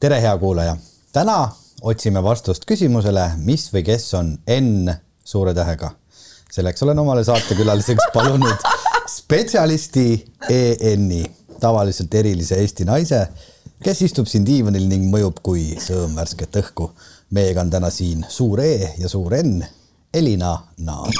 tere, hea kuulaja. täna otsime vastust küsimusele, mis või kes on N suure tähega. selleks olen omale saatekülaliseks palunud spetsialisti EN-i, tavaliselt erilise Eesti naise, kes istub siin diivanil ning mõjub kui sõõm värsket õhku. meiega on täna siin suur E ja suur N, Elina Naan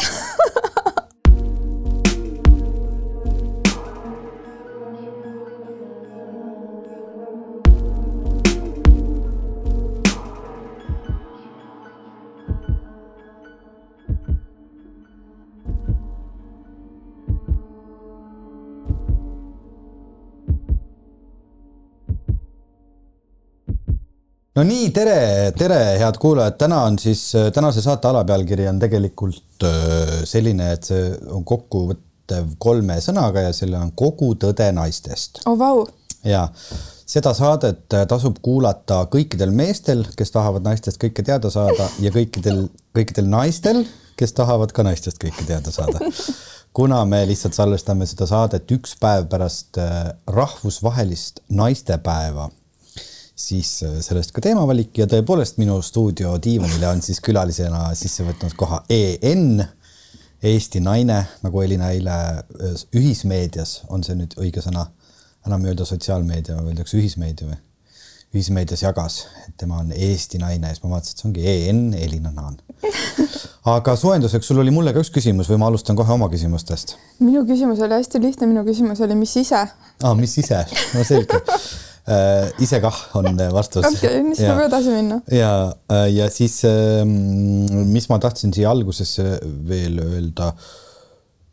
no nii, tere, tere, head kuulajad, täna on siis, tänase saate alapealkiri on tegelikult äh, selline, et see on kokkuvõttev kolme sõnaga ja selle on Kogu tõde naistest. oh vau. ja seda saadet äh, tasub kuulata kõikidel meestel, kes tahavad naistest kõike teada saada ja kõikidel, kõikidel naistel, kes tahavad ka naistest kõike teada saada. kuna me lihtsalt salvestame seda saadet üks päev pärast äh, rahvusvahelist naistepäeva siis äh, sellest ka teemavalik ja tõepoolest minu stuudio diivanile on siis külalisena sisse võtnud koha EN, Eesti naine, nagu Elina eile äh, ühismeedias, on see nüüd õige sõna, enam ei öelda sotsiaalmeedia, öeldakse ühismeedia või? ühismeedias jagas, et tema on Eesti naine ja siis ma vaatasin, et see ongi EN, Elina Naan. aga soojenduseks, sul oli mulle ka üks küsimus või ma alustan kohe oma küsimustest? minu küsimus oli hästi lihtne, minu küsimus oli, mis ise? aa, mis ise, no selge äh, ise kah on vastus. okei siis saab edasi minna. ja, äh, ja siis, ähm, mis ma tahtsin siia algusesse veel öelda.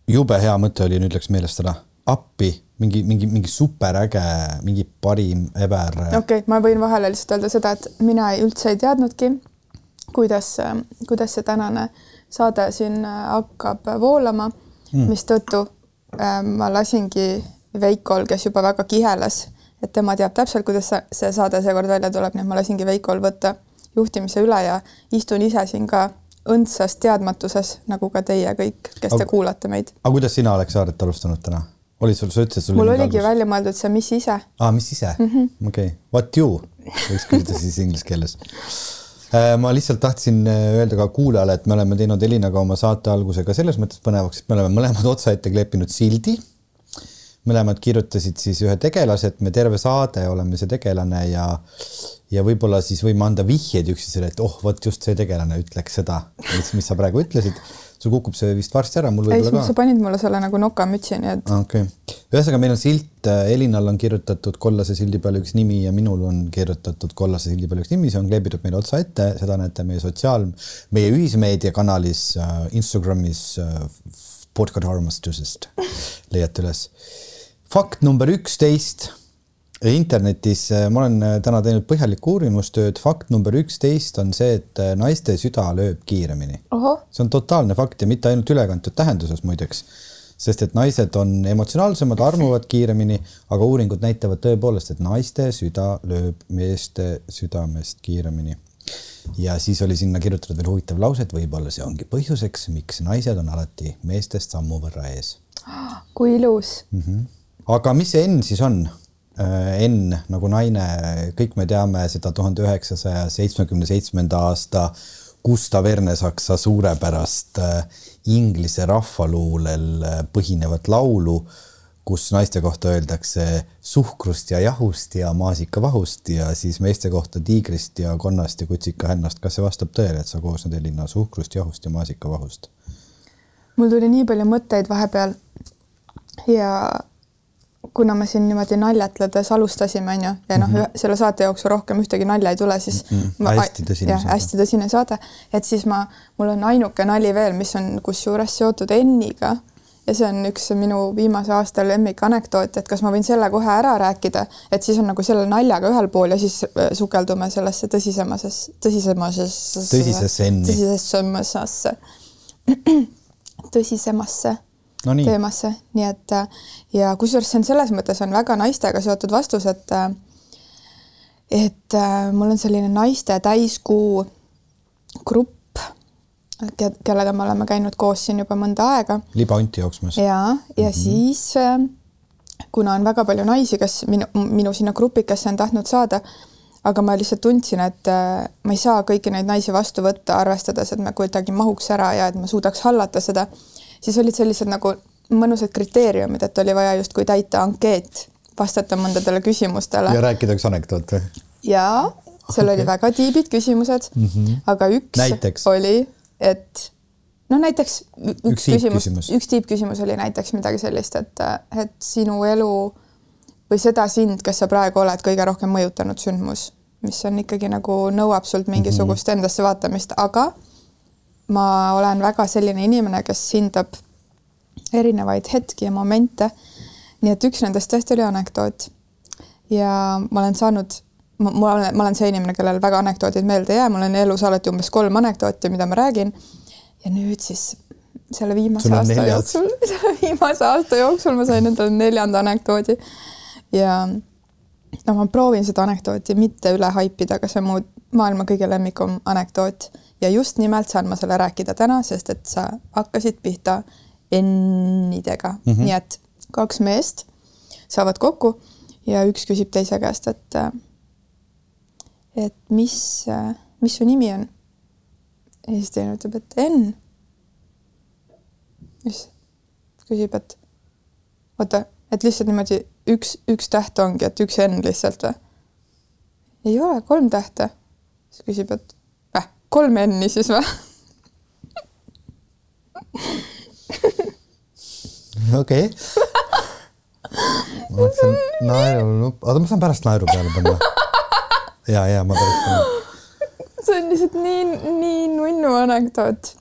jube hea mõte oli, nüüd läks meelest ära, appi mingi, mingi, mingi superäge, mingi parim ever. okei okay,, ma võin vahele lihtsalt öelda seda, et mina ei, üldse ei teadnudki, kuidas, kuidas see tänane saade siin hakkab voolama mm., mistõttu äh, ma lasingi Veikol, kes juba väga kiheles et tema teab täpselt, kuidas see saade seekord välja tuleb, nii et ma lasingi Veikol võtta juhtimise üle ja istun ise siin ka õndsas teadmatuses, nagu ka teie kõik, kes te aga, kuulate meid. aga kuidas sina, Alex Saaret, alustanud täna? olid sul, sa ütlesid, sul mul oligi algus? välja mõeldud see Mis ise. aa, mis ise -hmm.? okei what you võiks küsida siis inglise keeles. Äh, ma lihtsalt tahtsin äh, öelda ka kuulajale, et me oleme teinud Elinaga oma saate algusega selles mõttes põnevaks, et me oleme mõlemad otsa ette kleepinud sildi mõlemad kirjutasid siis ühe tegelase, et me terve saade oleme see tegelane ja ja võib-olla siis võime anda vihjeid üksteisele, et oh, vot just see tegelane ütleks seda, mis, mis sa praegu ütlesid. sul kukub see vist varsti ära, mul võib-olla ka. sa panid mulle selle nagu nokamütsi, nii et. okei okay., ühesõnaga meil on silt, äh, Elinal on kirjutatud kollase sildi peale üks nimi ja minul on kirjutatud kollase sildi peale üks nimi, see on kleebitud meile otsa ette, seda näete meie sotsiaal, meie ühismeediakanalis äh, Instagramis äh, podcast armastusest leiate üles fakt number üksteist internetis, äh, ma olen äh, täna teinud põhjalikku uurimustööd, fakt number üksteist on see, et äh, naiste süda lööb kiiremini. see on totaalne fakt ja mitte ainult ülekantud tähenduses muideks, sest et naised on emotsionaalsemad, armuvad kiiremini, aga uuringud näitavad tõepoolest, et naiste süda lööb meeste südamest kiiremini. ja siis oli sinna kirjutatud veel huvitav lause, et võib-olla see ongi põhjuseks, miks naised on alati meestest sammu võrra ees. kui ilus mm. -hmm aga mis see N siis on? Äh, N nagu naine, kõik me teame seda tuhande üheksasaja seitsmekümne seitsmenda aasta Gustav Ernesaksa suurepärast äh, inglise rahvaluulel äh, põhinevat laulu, kus naiste kohta öeldakse suhkrust ja jahust ja maasikavahust ja siis meeste kohta tiigrist ja konnast ja kutsikahännast. kas see vastab tõele, et sa koosned Elina suhkrust, jahust ja maasikavahust? mul tuli nii palju mõtteid vahepeal ja kuna me siin niimoodi naljatledes alustasime, on ju, ja noh mm -hmm., selle saate jooksul rohkem ühtegi nalja ei tule, siis mm -hmm. ma, hästi tõsine jah, saade. hästi tõsine saade, et siis ma, mul on ainuke nali veel, mis on kusjuures seotud Enniga ja see on üks minu viimase aasta lemmik anekdoot, et kas ma võin selle kohe ära rääkida, et siis on nagu selle naljaga ühel pool ja siis äh, sukeldume sellesse tõsisemases, tõsisemases tõsisesse Enni. tõsisemasse, tõsisemasse no nii. teemasse, nii et ja kusjuures see on selles mõttes on väga naistega seotud vastus, et et mul on selline naiste täiskuu grupp, kellega me oleme käinud koos siin juba mõnda aega. libaunti jooksmas. ja, ja mm -hmm. siis kuna on väga palju naisi, kes minu, minu sinna grupikesse on tahtnud saada, aga ma lihtsalt tundsin, et äh, ma ei saa kõiki neid naisi vastu võtta, arvestades, et me kuidagi mahuks ära ja et ma suudaks hallata seda. Siis olid sellised nagu mõnusad kriteeriumid, et oli vaja justkui täita ankeet, vastata mõndadele küsimustele. ja rääkida üks anekdoot või? jaa, seal okay. oli väga tiibid küsimused mm, -hmm. aga üks näiteks. oli, et no näiteks üks, üks küsimus, küsimus., üks tiibküsimus oli näiteks midagi sellist, et, et sinu elu või seda sind, kes sa praegu oled, kõige rohkem mõjutanud sündmus, mis on ikkagi nagu nõuab sult mingisugust mm -hmm. endasse vaatamist, aga ma olen väga selline inimene, kes hindab erinevaid hetki ja momente. nii et üks nendest tõesti oli anekdoot. ja ma olen saanud, ma, olen, ma olen see inimene, kellel väga anekdoodid meelde ei jää, mul on elus alati umbes kolm anekdooti, mida ma räägin ja nüüd siis selle viimase aasta neljad. jooksul, selle viimase aasta jooksul ma sain endale neljanda anekdoodi. ja no ma proovin seda anekdooti mitte üle haipida, aga see on mu maailma kõige lemmikum anekdoot ja just nimelt saan ma selle rääkida täna, sest et sa hakkasid pihta N-idega mm, -hmm. nii et kaks meest saavad kokku ja üks küsib teise käest, et et mis, mis su nimi on ja siis teine ütleb, et N. siis küsib, et oota, et lihtsalt niimoodi üks, üks täht ongi, et üks N lihtsalt või? ei ole, kolm tähte. siis küsib, et äh, kolm N-i siis või? okei. ma hakkasin naeru, oota, ma saan pärast naeru peale panna. ja, ja ma pärast panen see on lihtsalt nii, nii nunnu anekdoot.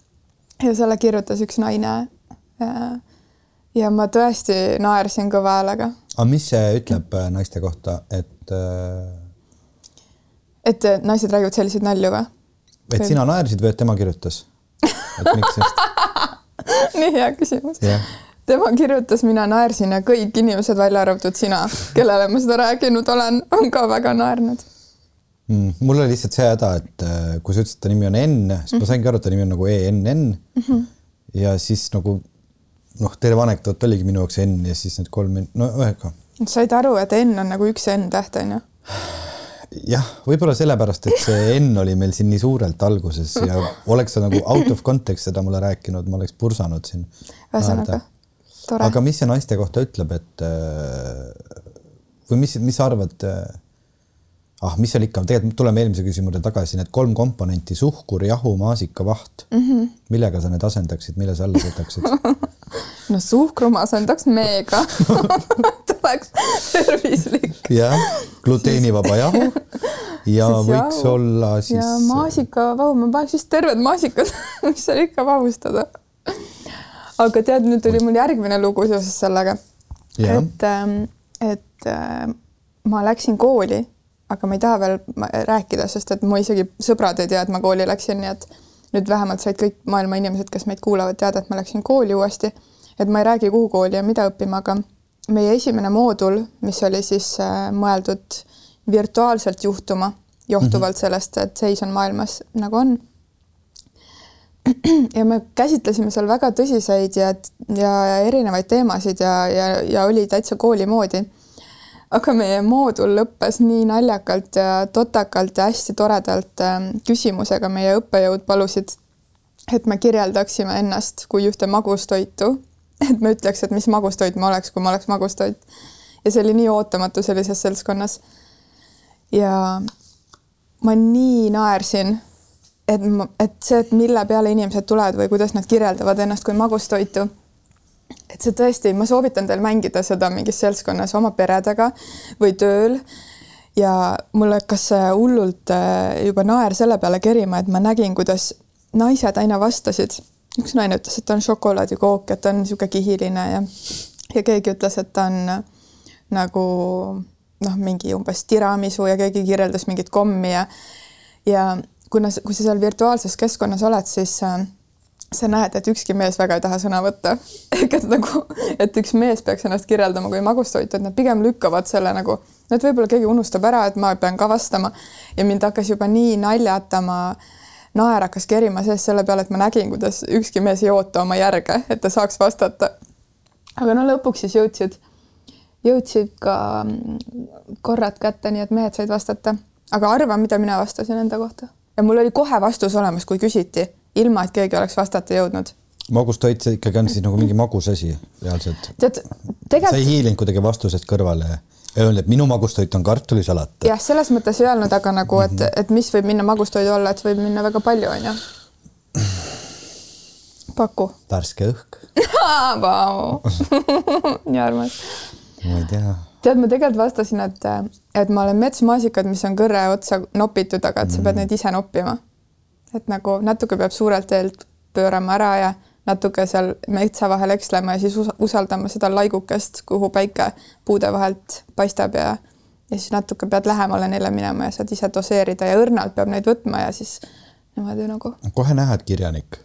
ja selle kirjutas üks naine. ja ma tõesti naersin kõva häälega. aga mis see ütleb äh, naiste kohta, et äh...? et äh, naised räägivad selliseid nalju või? Et sina naersid või et tema kirjutas? et miks just? nii hea küsimus yeah. tema kirjutas, mina naersin ja kõik inimesed, välja arvatud sina, kellele ma seda rääkinud olen, on ka väga naernud mm,. mul oli lihtsalt see häda, et äh, kui sa ütlesid, et ta nimi on Enn, siis mm -hmm. ma saingi aru, et ta nimi on nagu ENN mm. -hmm. ja siis nagu noh, terve anekdoot oligi minu jaoks Enn ja siis need kolm, no ühega. said aru, et N on nagu üks N täht on ju? jah, võib-olla sellepärast, et see N oli meil siin nii suurelt alguses ja oleks sa nagu out of context seda mulle rääkinud, ma oleks pursanud siin. ühesõnaga, tore. aga mis see naiste kohta ütleb, et äh, või mis, mis sa arvad ah, mis seal ikka, tegelikult tuleme eelmise küsimuse tagasi, need kolm komponenti, suhkur, jahu, maasikavaht mm. -hmm. millega sa need asendaksid, mille sa alla võtaksid no suhkru ma asendaks meega oleks tervislik. jah, gluteenivaba jahu ja siis võiks jahu. olla siis. ja maasikavahu, ma paneks vist terved maasikad mis seal ikka vahustada. aga tead, nüüd tuli mul järgmine lugu seoses sellega. et, ähm, et äh, ma läksin kooli aga ma ei taha veel rääkida, sest et mu isegi sõbrad ei tea, et ma kooli läksin, nii et nüüd vähemalt said kõik maailma inimesed, kes meid kuulavad, teada, et ma läksin kooli uuesti. et ma ei räägi, kuhu kooli ja mida õppima, aga meie esimene moodul, mis oli siis äh, mõeldud virtuaalselt juhtuma, johtuvalt mm -hmm. sellest, et seis on maailmas nagu on. ja me käsitlesime seal väga tõsiseid ja, ja erinevaid teemasid ja, ja, ja oli täitsa kooli moodi aga meie moodul lõppes nii naljakalt ja totakalt ja hästi toredalt ähm, küsimusega, meie õppejõud palusid, et me kirjeldaksime ennast kui ühte magustoitu, et me ütleks, et mis magustoit ma oleks, kui ma oleks magustoit. ja see oli nii ootamatu sellises seltskonnas. ja ma nii naersin, et ma, et see, et mille peale inimesed tulevad või kuidas nad kirjeldavad ennast kui magustoitu et see tõesti, ma soovitan teil mängida seda mingis seltskonnas oma peredega või tööl. ja mul hakkas hullult äh, juba naer selle peale kerima, et ma nägin, kuidas naised aina vastasid. Üks naine ütles, et ta on šokolaadikook, et ta on niisugune kihiline ja, ja keegi ütles, et ta on äh, nagu noh, mingi umbes tiramisu ja keegi kirjeldas mingit kommi ja ja kuna, kui sa seal virtuaalses keskkonnas oled, siis äh, sa näed, et ükski mees väga ei taha sõna võtta. ehk et nagu, et üks mees peaks ennast kirjeldama kui magustoitu, et nad pigem lükkavad selle nagu, et võib-olla keegi unustab ära, et ma pean ka vastama ja mind hakkas juba nii naljatama, naer hakkas kerima sees selle peale, et ma nägin, kuidas ükski mees ei oota oma järge, et ta saaks vastata. aga no lõpuks siis jõudsid, jõudsid ka korrad kätte, nii et mehed said vastata aga arva, mida mina vastasin enda kohta ja mul oli kohe vastus olemas, kui küsiti, ilma et keegi oleks vastata jõudnud magustoit see ikkagi on siis nagu mingi magus asi reaalselt. tead, tegelikult. sa ei hiilinud kuidagi vastusest kõrvale öelnud, et minu magustoit on kartulisalat. jah, selles mõttes ei öelnud, aga nagu, et, mhm. et mis võib minna magustoidu alla, et võib minna väga palju, onju. paku. värske õhk Vau, nii armas. ma ei tea. tead, ma tegelikult vastasin, et, et ma olen metsmaasikad, mis on kõrre otsa nopitud, aga et sa pead mm. neid ise noppima. et nagu natuke peab suurelt teelt pöörama ära ja natuke seal metsa vahel ekslema ja siis usaldama seda laigukest, kuhu päike puude vahelt paistab ja ja siis natuke pead lähemale neile minema ja saad ise doseerida ja õrnalt peab neid võtma ja siis niimoodi nagu. kohe näha, et kirjanik.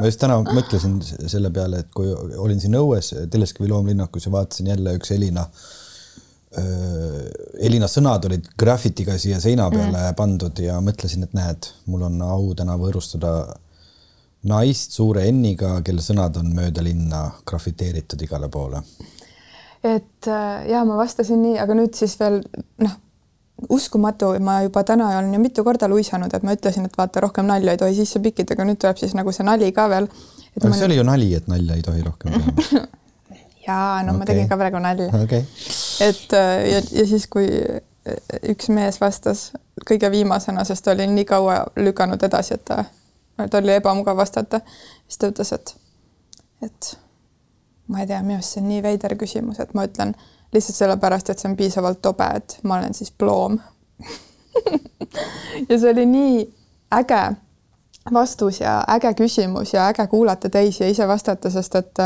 ma just täna mõtlesin selle peale, et kui olin siin õues Teleskivi loomlinnakus ja vaatasin jälle üks Elina Elina sõnad olid grafitiga siia seina peale mm. pandud ja mõtlesin, et näed, mul on au täna võõrustada naist suure N-iga, kelle sõnad on mööda linna grafiteeritud igale poole. et äh, ja ma vastasin nii, aga nüüd siis veel noh, uskumatu, ma juba täna olen ju mitu korda luisanud, et ma ütlesin, et vaata, rohkem nalja ei tohi sisse pikkida, aga nüüd tuleb siis nagu see nali ka veel. aga see nüüd... oli ju nali, et nalja ei tohi rohkem teha jaa, no okay. ma tegin ka praegu nalja okay.. et äh, ja, ja siis, kui äh, üks mees vastas kõige viimasena, sest ta oli nii kaua lükanud edasi, et ta tal oli ebamugav vastata. siis ta ütles, et, et ma ei tea, minu arust see on nii veider küsimus, et ma ütlen lihtsalt sellepärast, et see on piisavalt tobe, et ma olen siis ploom ja see oli nii äge vastus ja äge küsimus ja äge kuulata teisi ja ise vastata, sest et,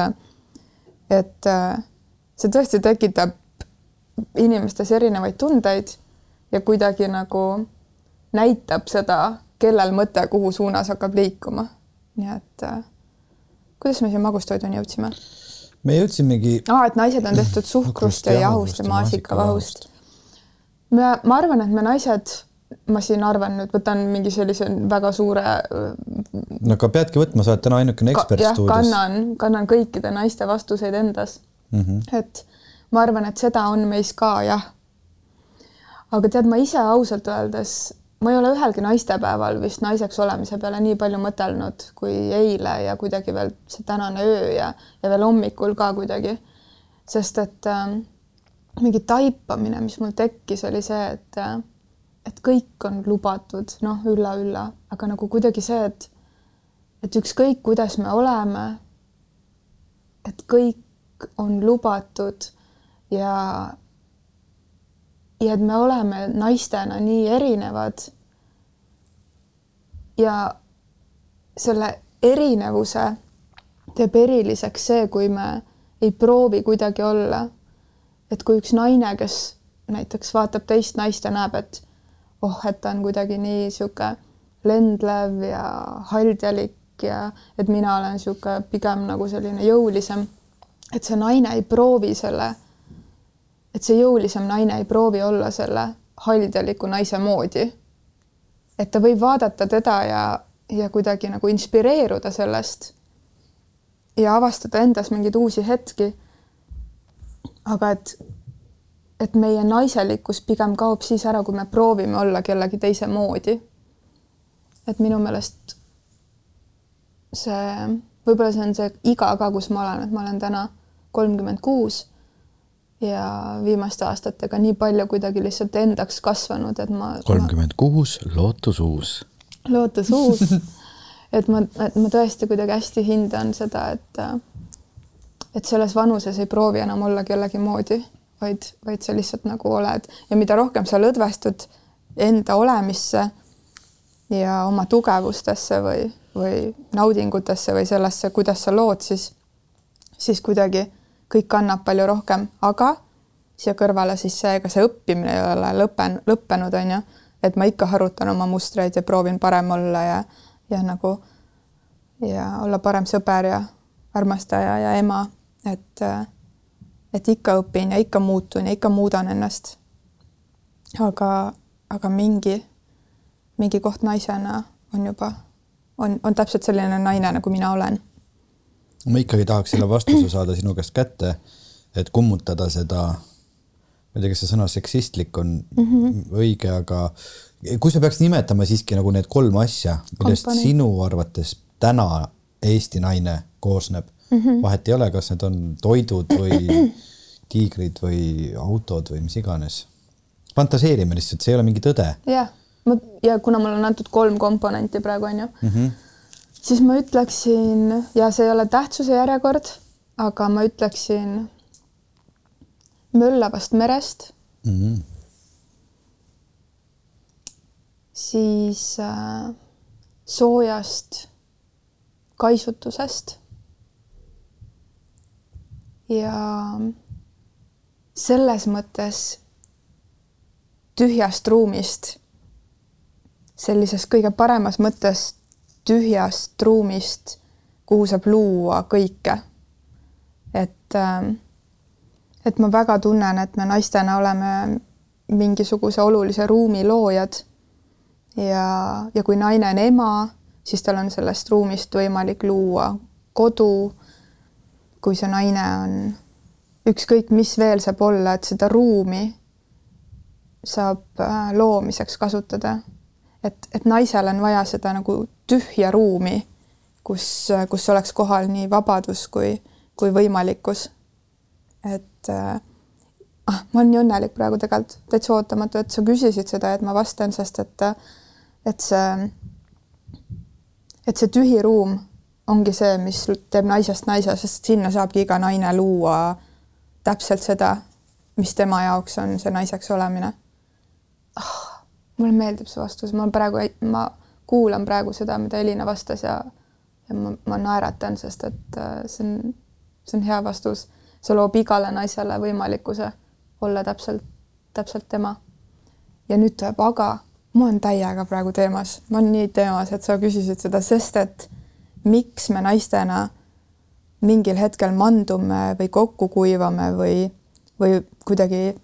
et see tõesti tekitab inimestes erinevaid tundeid ja kuidagi nagu näitab seda kellel mõte, kuhu suunas hakkab liikuma. nii et äh, kuidas me siia magustoiduni jõudsime? me jõudsimegi. aa, et naised on tehtud suhkrust ja jahust ja maasikavahust. me, ma arvan, et me naised, ma siin arvan nüüd, võtan mingi sellise väga suure. no aga peadki võtma, sa oled täna ainukene ekspert stuudios. kannan, kannan kõikide naiste vastuseid endas mm. -hmm. et ma arvan, et seda on meis ka jah. aga tead, ma ise ausalt öeldes ma ei ole ühelgi naistepäeval vist naiseks olemise peale nii palju mõtelnud kui eile ja kuidagi veel see tänane öö ja, ja veel hommikul ka kuidagi. sest et äh, mingi taipamine, mis mul tekkis, oli see, et äh, et kõik on lubatud, noh, ülla-ülla, aga nagu kuidagi see, et et ükskõik, kuidas me oleme, et kõik on lubatud ja ja et me oleme naistena nii erinevad. ja selle erinevuse teeb eriliseks see, kui me ei proovi kuidagi olla. et kui üks naine, kes näiteks vaatab teist naist ja näeb, et oh, et ta on kuidagi nii niisugune lendlev ja haldjalik ja et mina olen niisugune pigem nagu selline jõulisem. et see naine ei proovi selle et see jõulisem naine ei proovi olla selle haldjaliku naise moodi. et ta võib vaadata teda ja, ja kuidagi nagu inspireeruda sellest ja avastada endas mingeid uusi hetki. aga et, et meie naiselikkus pigem kaob siis ära, kui me proovime olla kellegi teise moodi. et minu meelest see, võib-olla see on see iga ka, kus ma olen, et ma olen täna kolmkümmend kuus ja viimaste aastatega nii palju kuidagi lihtsalt endaks kasvanud, et ma. kolmkümmend kuus, lootus uus. lootus uus et ma, et ma tõesti kuidagi hästi hindan seda, et et selles vanuses ei proovi enam olla kellegi moodi, vaid, vaid sa lihtsalt nagu oled ja mida rohkem sa lõdvestud enda olemisse ja oma tugevustesse või, või naudingutesse või sellesse, kuidas sa lood, siis, siis kuidagi kõik kannab palju rohkem, aga siia kõrvale siis see, ega see õppimine ei ole lõpen-, lõppenud, on ju, et ma ikka harutan oma mustreid ja proovin parem olla ja, ja nagu ja olla parem sõber ja armastaja ja ema, et, et ikka õpin ja ikka muutun ja ikka muudan ennast. aga, aga mingi, mingi koht naisena on juba, on, on täpselt selline naine, nagu mina olen ma ikkagi tahaks selle vastuse saada sinu käest kätte, et kummutada seda ma ei tea, kas see sõna seksistlik on mm -hmm. õige, aga kui sa peaks nimetama siiski nagu need kolm asja, millest Kompani. sinu arvates täna Eesti naine koosneb mm, -hmm. vahet ei ole, kas need on toidud või tiigrid või autod või mis iganes. fantaseerime lihtsalt, see ei ole mingi tõde. jah, ja kuna mul on antud kolm komponenti praegu onju mm, -hmm. Siis ma ütleksin ja see ei ole tähtsuse järjekord, aga ma ütleksin möllavast merest mm. -hmm. siis äh, soojast kaisutusest ja selles mõttes tühjast ruumist, sellises kõige paremas mõttes tühjast ruumist, kuhu saab luua kõike. et äh, et ma väga tunnen, et me naistena oleme mingisuguse olulise ruumi loojad. ja, ja kui naine on ema, siis tal on sellest ruumist võimalik luua kodu. kui see naine on ükskõik, mis veel saab olla, et seda ruumi saab äh, loomiseks kasutada. Et, et naisel on vaja seda nagu tühja ruumi, kus, kus oleks kohal nii vabadus kui, kui võimalikkus et äh, ah, ma olen nii õnnelik praegu tegelikult, täitsa ootamatu, et sa küsisid seda, et ma vastan, sest et, et see, et see tühi ruum ongi see, mis teeb naisest naise, sest sinna saabki iga naine luua täpselt seda, mis tema jaoks on see naiseks olemine ah,. Mulle meeldib see vastus, ma praegu, ma kuulan praegu seda, mida Elina vastas ja, ja ma, ma naeratan, sest et äh, see on, see on hea vastus. See loob igale naisele võimalikkuse olla täpselt, täpselt tema. ja nüüd tuleb aga, ma olen täiega praegu teemas, ma olen nii teemas, et sa küsisid seda, sest et miks me naistena mingil hetkel mandume või kokku kuivame või, või kuidagi,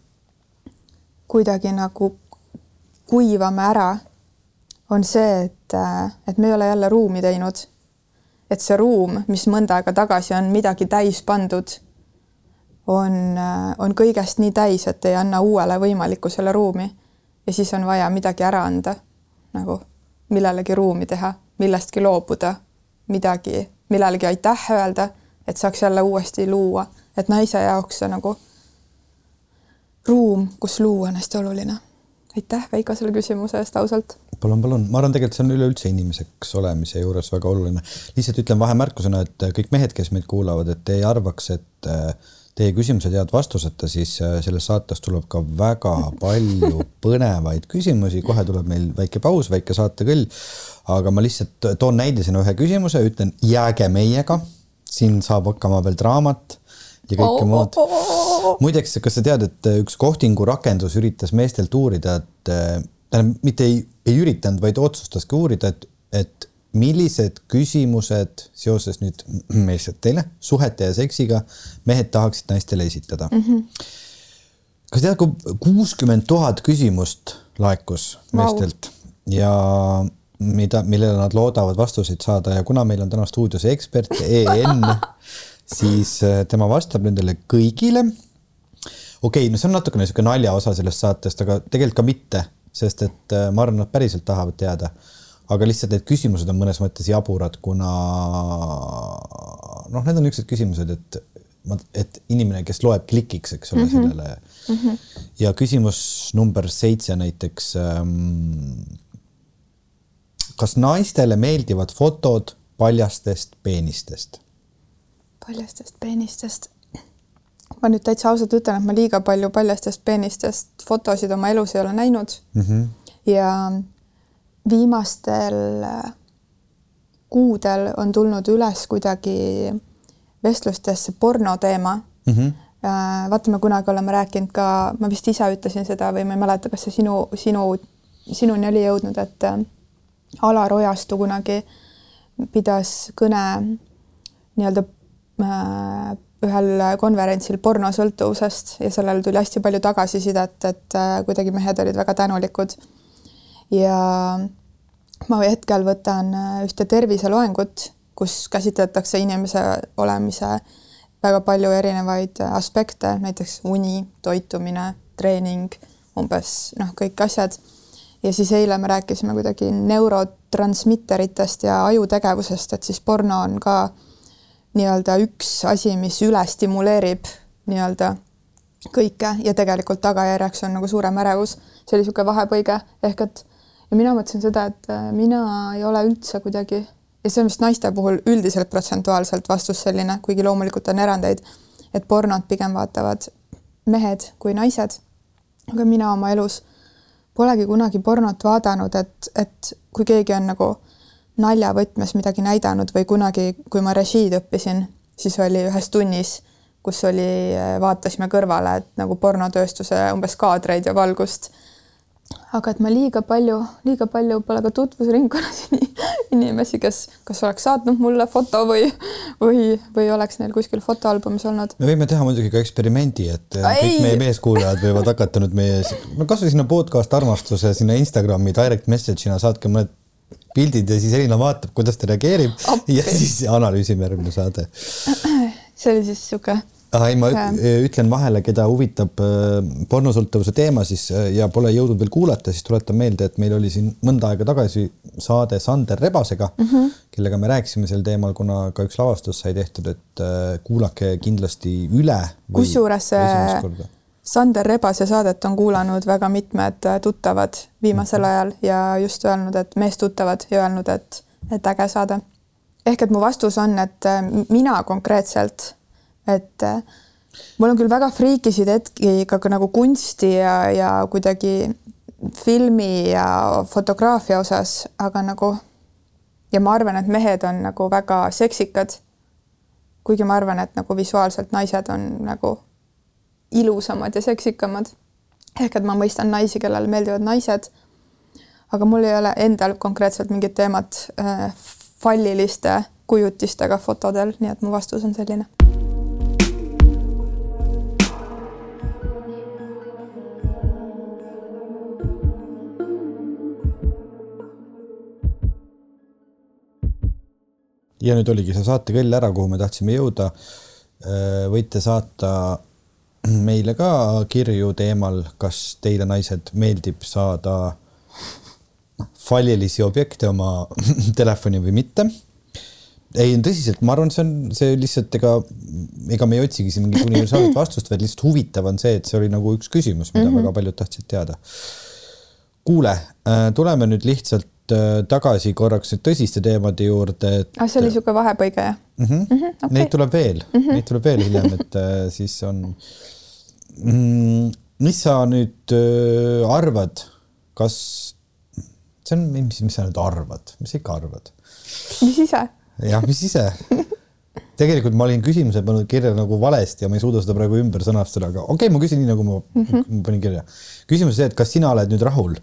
kuidagi nagu kuivame ära, on see, et, et me ei ole jälle ruumi teinud. et see ruum, mis mõnda aega tagasi on midagi täis pandud on, äh, on kõigest nii täis, et ei anna uuele võimalikkusele ruumi. ja siis on vaja midagi ära anda, nagu millelegi ruumi teha, millestki loobuda, midagi, millelegi aitäh öelda, et saaks jälle uuesti luua, et naise jaoks see nagu ruum, kus luua on hästi oluline. Aitäh, Veiko, selle küsimuse eest ausalt. palun, palun, ma arvan, tegelikult see on üleüldse inimeseks olemise juures väga oluline. lihtsalt ütlen vahemärkusena, et kõik mehed, kes meid kuulavad, et ei arvaks, et äh, teie küsimused jäävad vastuseta, siis äh, selles saates tuleb ka väga palju põnevaid küsimusi, kohe tuleb meil väike paus, väike saatekõll. aga ma lihtsalt toon näidisena ühe küsimuse, ütlen jääge meiega, siin saab hakkama veel draamat ja kõike oh, muud. muideks, kas sa tead, et üks kohtingu rakendus üritas meestelt uurida, et äh, tähendab, mitte ei, ei üritanud, vaid otsustaski uurida, et, et millised küsimused seoses nüüd meestelt teile suhete ja seksiga mehed tahaksid naistele esitada mm? -hmm. kas tead, kui kuuskümmend tuhat küsimust laekus meestelt wow. ja mida, millele nad loodavad vastuseid saada ja kuna meil on täna stuudios ekspert EN, siis äh, tema vastab nendele kõigile. okei okay,, no see on natukene niisugune naljaosa sellest saatest, aga tegelikult ka mitte, sest et äh, ma arvan, nad päriselt tahavad teada aga lihtsalt need küsimused on mõnes mõttes jaburad, kuna noh, need on niisugused küsimused, et et inimene, kes loeb, klikiks, eks ole mm, -hmm. sellele mm. -hmm. ja küsimus number seitse näiteks ähm,. kas naistele meeldivad fotod paljastest peenistest? Paljastest peenistest? ma nüüd täitsa ausalt ütlen, et ma liiga palju paljastest peenistest fotosid oma elus ei ole näinud mm. -hmm. ja viimastel äh, kuudel on tulnud üles kuidagi vestlustesse porno teema mm. -hmm. vaata, me kunagi oleme rääkinud ka, ma vist ise ütlesin seda või ma ei mäleta, kas see sinu, sinu, sinuni oli jõudnud, et äh, Alar Ojastu kunagi pidas kõne nii-öelda ühel konverentsil pornosõltuvusest ja sellele tuli hästi palju tagasisidet, et kuidagi mehed olid väga tänulikud ja ma hetkel võtan äh, ühte terviseloengut, kus käsitletakse inimese olemise väga palju erinevaid aspekte, näiteks uni, toitumine, treening, umbes noh, kõik asjad. ja siis eile me rääkisime kuidagi neurotransmitteritest ja ajutegevusest, et siis porno on ka nii-öelda üks asi, mis üle stimuleerib nii-öelda kõike ja tegelikult tagajärjeks on nagu suurem ärevus. see oli niisugune vahepõige ehk et ja mina mõtlesin seda, et äh, mina ei ole üldse kuidagi ja see on vist naiste puhul üldiselt protsentuaalselt vastus selline, kuigi loomulikult on erandeid, et pornot pigem vaatavad mehed kui naised. aga mina oma elus polegi kunagi pornot vaadanud, et, et kui keegi on nagu naljavõtmes midagi näidanud või kunagi, kui ma režiid õppisin, siis oli ühes tunnis kus oli, vaatasime kõrvale, et nagu pornotööstuse umbes kaadreid ja valgust. aga et ma liiga palju, liiga palju pole ka tutvusringkonnas inimesi, kes kas oleks saatnud mulle foto või, või, või oleks neil kuskil fotoalbumis olnud. me võime teha muidugi ka eksperimendi, et Ei. kõik meie meeskuulajad võivad hakata nüüd meie, no kasvõi sinna podcast armastuse sinna Instagrami direct message'ina saatke mõned pildid ja siis Elina vaatab, kuidas ta reageerib Appi. ja siis analüüsime järgmine saade. see oli siis sihuke ah,. ei, ma ütlen vahele, keda huvitab äh, pornosõltuvuse teema siis äh, ja pole jõudnud veel kuulata, siis tuletan meelde, et meil oli siin mõnda aega tagasi saade Sander Rebasega mm, -hmm. kellega me rääkisime sel teemal, kuna ka üks lavastus sai tehtud, et kuulake kindlasti üle. kusjuures Sander Rebase saadet on kuulanud väga mitmed tuttavad viimasel mhm. ajal ja just öelnud, et meestuttavad ja öelnud, et, et äge saade. ehk et mu vastus on, et mina konkreetselt et äh, mul on küll väga friikisid hetki ka nagu kunsti ja, ja kuidagi filmi ja fotograafia osas, aga nagu ja ma arvan, et mehed on nagu väga seksikad. kuigi ma arvan, et nagu visuaalselt naised on nagu ilusamad ja seksikamad. ehk et ma mõistan naisi, kellele meeldivad naised. aga mul ei ole endal konkreetselt mingit teemat äh, falliliste kujutistega fotodel, nii et mu vastus on selline ja nüüd oligi see saatekell ära, kuhu me tahtsime jõuda. Äh, võite saata meile ka kirju teemal, kas teile, naised, meeldib saada fallilisi objekte oma telefoni või mitte. ei, tõsiselt, ma arvan, see on see lihtsalt ega, ega me ei otsigi siin mingit universaalset vastust, vaid lihtsalt huvitav on see, et see oli nagu üks küsimus, mida mm -hmm. väga paljud tahtsid teada. kuule, äh, tuleme nüüd lihtsalt tagasi korraks nüüd tõsiste teemade juurde, et. ah, see oli niisugune vahepõige, jah mm? -hmm. Mm -hmm, okay. Neid tuleb veel mm, -hmm. neid tuleb veel hiljem, et äh, siis on mm,. mis sa nüüd äh, arvad, kas, see on, mis, mis sa nüüd arvad, mis sa ikka arvad? mis ise? jah, mis ise tegelikult ma olin küsimuse pannud kirja nagu valesti ja ma ei suuda seda praegu ümber sõnastada, aga okei okay,, ma küsin nii, nagu ma mm -hmm. panin kirja. küsimus on see, et kas sina oled nüüd rahul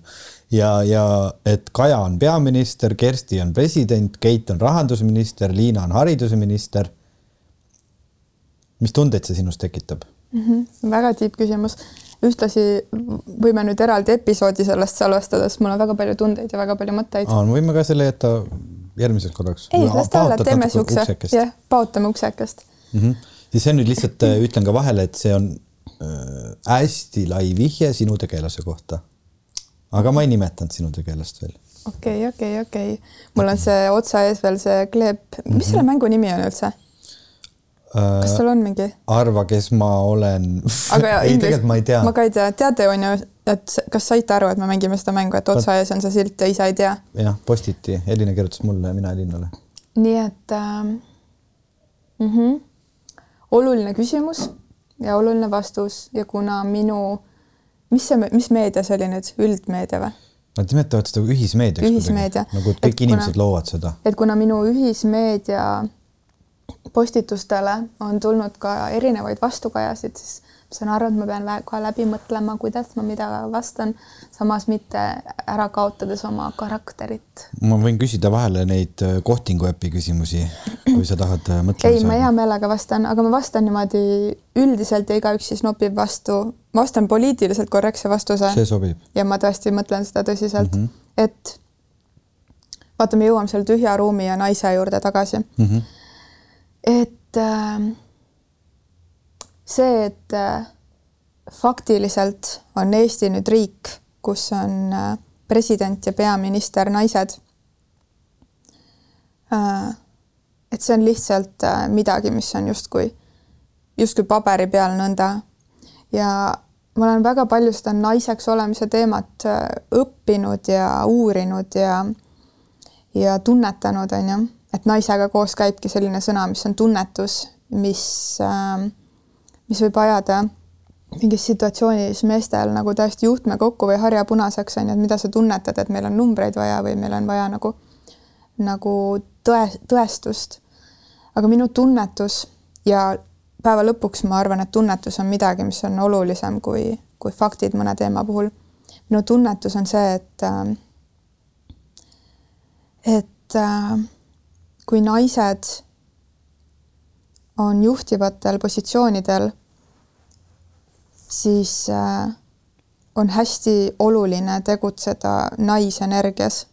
ja, ja et Kaja on peaminister, Kersti on president, Keit on rahandusminister, Liina on haridusminister. mis tundeid see sinus tekitab mm? -hmm. väga tippküsimus. ühtlasi võime nüüd eraldi episoodi sellest salvestada, sest mul on väga palju tundeid ja väga palju mõtteid. me võime ka selle jätta järgmiseks korraks. ei, las ta olla, teeme siukse, jah, paotame uksekest mm. -hmm. siis see nüüd lihtsalt äh, ütlen ka vahele, et see on äh, hästi lai vihje sinu tegelase kohta aga ma ei nimetanud sinu tegelast veel. okei okay,, okei okay,, okei okay.. mul on see otsa ees veel see kleep, mis mm -hmm. selle mängu nimi on üldse? kas seal on mingi? arva, kes ma olen ei, tegelikult ma ei tea. ma ka ei tea, teate, on ju, et kas saite aru, et me mängime seda mängu, et otsa ees on see silt ja ise ei tea? jah, postiti, Elina kirjutas mulle ja mina Elinale. nii et äh, mm -hmm. oluline küsimus ja oluline vastus ja kuna minu mis see, mis meedia see oli nüüd, üldmeedia või? Nad nimetavad seda ühismeediaks. ühismeedia. nagu kõik et inimesed kuna, loovad seda. et kuna minu ühismeedia postitustele on tulnud ka erinevaid vastukajasid, siis saan aru, et ma pean väga läbi mõtlema, kuidas ma mida vastan, samas mitte ära kaotades oma karakterit. ma võin küsida vahele neid äh, kohtingu äpi küsimusi, kui sa tahad äh, mõtlema ei, ma hea meelega vastan, aga ma vastan niimoodi üldiselt ja igaüks siis nopib vastu, vastan poliitiliselt korrektse vastuse. see sobib. ja ma tõesti mõtlen seda tõsiselt mm, -hmm. et vaata, me jõuame selle tühja ruumi ja naise juurde tagasi mm. -hmm. et äh, see, et äh, faktiliselt on Eesti nüüd riik, kus on äh, president ja peaminister naised. Äh, et see on lihtsalt äh, midagi, mis on justkui, justkui paberi peal nõnda. ja ma olen väga palju seda naiseks olemise teemat õppinud ja uurinud ja, ja tunnetanud, on ju, et naisega koos käibki selline sõna, mis on tunnetus, mis, mis võib ajada mingis situatsioonis meestel nagu täiesti juhtme kokku või harja punaseks on ju, et mida sa tunnetad, et meil on numbreid vaja või meil on vaja nagu, nagu tõe, tõestust. aga minu tunnetus ja päeva lõpuks ma arvan, et tunnetus on midagi, mis on olulisem kui, kui faktid mõne teema puhul. minu tunnetus on see, et, äh, et äh, kui naised on juhtivatel positsioonidel siis äh, on hästi oluline tegutseda naisenergias.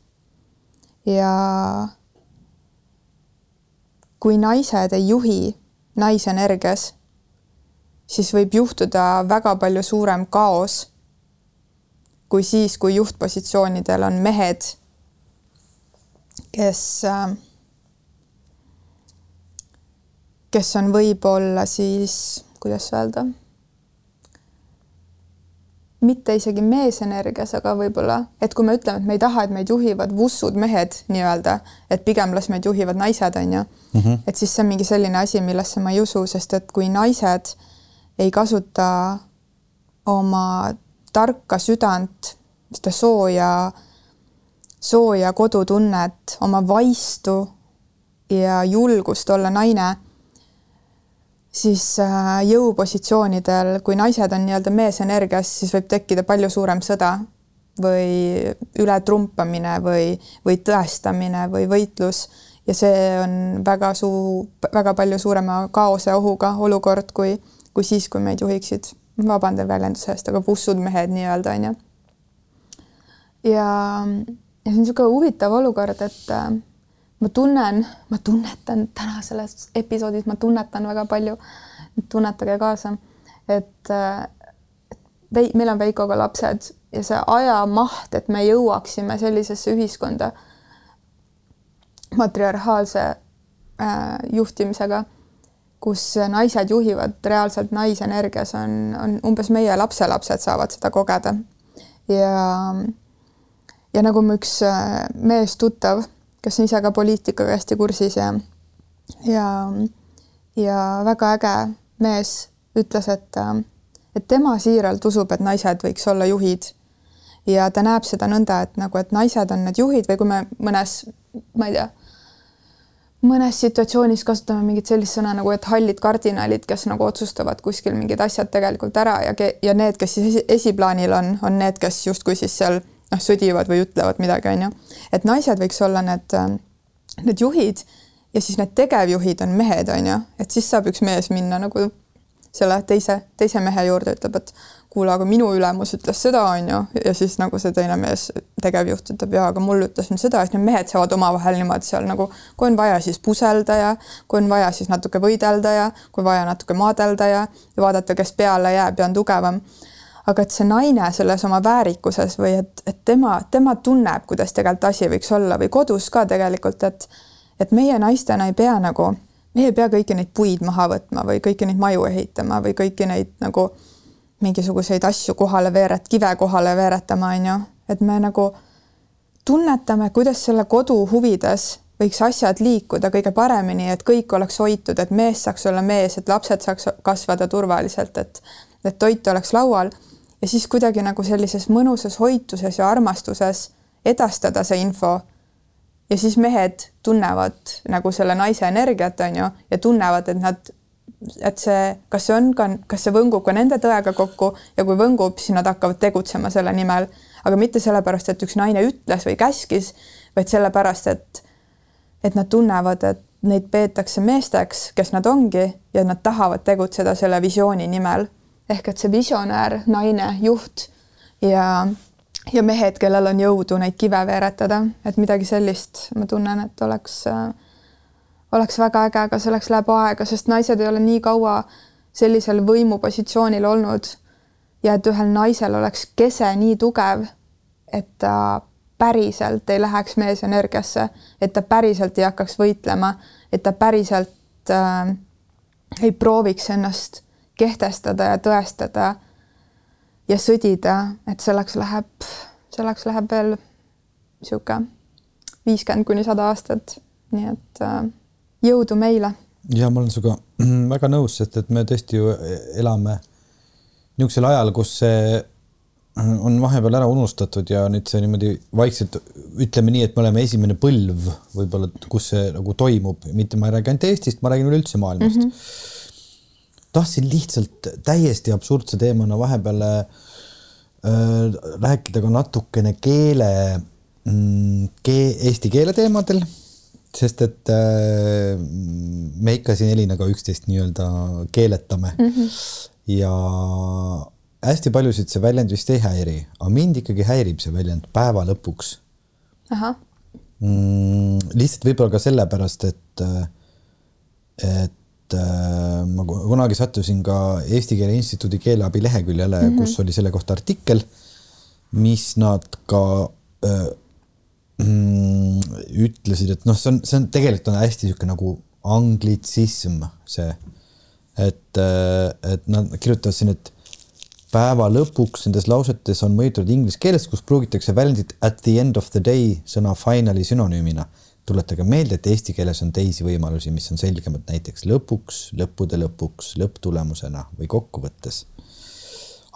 ja kui naised ei juhi naisenergias, siis võib juhtuda väga palju suurem kaos kui siis, kui juhtpositsioonidel on mehed, kes, äh, kes on võib-olla siis, kuidas öelda mitte isegi meesenergias, aga võib-olla, et kui me ütleme, et me ei taha, et meid juhivad vussud mehed nii-öelda, et pigem las meid juhivad naised, on ju mm. -hmm. et siis see on mingi selline asi, millesse ma ei usu, sest et kui naised ei kasuta oma tarka südant, seda sooja, sooja kodutunnet, oma vaistu ja julgust olla naine siis äh, jõupositsioonidel, kui naised on nii-öelda meesenergias, siis võib tekkida palju suurem sõda või ületrumpamine või, või tõestamine või võitlus ja see on väga suu, väga palju suurema kaose ohuga olukord, kui, kui siis, kui meid juhiksid, vabandan väljenduse eest, aga vussud mehed nii-öelda onju. ja, ja see on niisugune huvitav olukord, et äh, ma tunnen, ma tunnetan täna selles episoodis, ma tunnetan väga palju. tunnetage kaasa, et, meil on Veikoga lapsed ja see ajamaht, et me jõuaksime sellisesse ühiskonda matriarhaalse äh, juhtimisega, kus naised juhivad reaalselt naisenergias, on, on umbes meie lapselapsed saavad seda kogeda. ja, ja nagu mu üks äh, meestuttav kes on ise ka poliitikaga hästi kursis ja ja, ja väga äge mees ütles, et, et tema siiralt usub, et naised võiks olla juhid. ja ta näeb seda nõnda, et nagu, et naised on need juhid või kui me mõnes, ma ei tea, mõnes situatsioonis kasutame mingit sellist sõna nagu, et hallid kardinalid, kes nagu otsustavad kuskil mingid asjad tegelikult ära ja, ja need, kes siis esiplaanil on, on need, kes justkui siis seal noh, sõdivad või ütlevad midagi, on ju. et naised võiks olla need, äh, need juhid ja siis need tegevjuhid on mehed, on ju, et siis saab üks mees minna nagu selle teise, teise mehe juurde, ütleb, et kuule, aga minu ülemus ütles seda, on ju, ja siis nagu see teine mees, tegevjuht ütleb, jaa, aga mul ütles nüüd seda, et need mehed saavad omavahel niimoodi seal nagu, kui on vaja, siis puselda ja kui on vaja, siis natuke võidelda ja kui vaja, natuke maadelda ja, ja vaadata, kes peale jääb ja on tugevam aga et see naine selles oma väärikuses või et, et tema, tema tunneb, kuidas tegelikult asi võiks olla või kodus ka tegelikult, et et meie naistena ei pea nagu, meie ei pea kõiki neid puid maha võtma või kõiki neid maju ehitama või kõiki neid nagu mingisuguseid asju kohale veeret-, kive kohale veeretama, on ju, et me nagu tunnetame, kuidas selle kodu huvides võiks asjad liikuda kõige paremini, et kõik oleks hoitud, et mees saaks olla mees, et lapsed saaks kasvada turvaliselt, et et toit oleks laual ja siis kuidagi nagu sellises mõnusas hoituses ja armastuses edastada see info. ja siis mehed tunnevad nagu selle naise energiat, on ju, ja tunnevad, et nad, et see, kas see on ka, kas see võngub ka nende tõega kokku ja kui võngub, siis nad hakkavad tegutsema selle nimel, aga mitte sellepärast, et üks naine ütles või käskis, vaid sellepärast, et, et nad tunnevad, et neid peetakse meesteks, kes nad ongi ja nad tahavad tegutseda selle visiooni nimel ehk et see visionäär naine, juht ja, ja mehed, kellel on jõudu neid kive veeretada, et midagi sellist ma tunnen, et oleks äh,, oleks väga äge, aga selleks läheb aega, sest naised ei ole nii kaua sellisel võimupositsioonil olnud. Ja et ühel naisel oleks kese nii tugev, et ta päriselt ei läheks meesenergiasse, et ta päriselt ei hakkaks võitlema, et ta päriselt äh, ei prooviks ennast kehtestada ja tõestada ja sõdida, et selleks läheb, selleks läheb veel niisugune viiskümmend kuni sada aastat. nii et äh, jõudu meile. ja ma olen sinuga väga nõus, sest et me tõesti ju elame niisugusel ajal, kus see on vahepeal ära unustatud ja nüüd see niimoodi vaikselt ütleme nii, et me oleme esimene põlv võib-olla, kus see nagu toimub, mitte ma ei räägi ainult Eestist, ma räägin üleüldse maailmast mm. -hmm. Tahtsin lihtsalt täiesti absurdse teemana vahepeal äh, rääkida ka natukene keele mm, kee,, eesti keele teemadel, sest et äh, me ikka siin Elinaga üksteist nii-öelda keeletame mm -hmm. ja hästi paljusid see väljend vist ei häiri, aga mind ikkagi häirib see väljend päeva lõpuks. Mm, lihtsalt võib-olla ka sellepärast, et, et äh, ma kunagi sattusin ka Eesti Keele Instituudi keeleabi leheküljele mm, -hmm. kus oli selle kohta artikkel, mis nad ka äh, mm, ütlesid, et noh, see on, see on tegelikult on hästi niisugune nagu anglitsism, see, et, äh, et nad kirjutavad siin, et päeva lõpuks nendes lausetes on mõjutatud inglise keelest, kus pruugitakse väljendit at the end of the day sõna finally sünonüümina. Tuletage meelde, et eesti keeles on teisi võimalusi, mis on selgemad, näiteks lõpuks, lõppude lõpuks, lõpptulemusena või kokkuvõttes.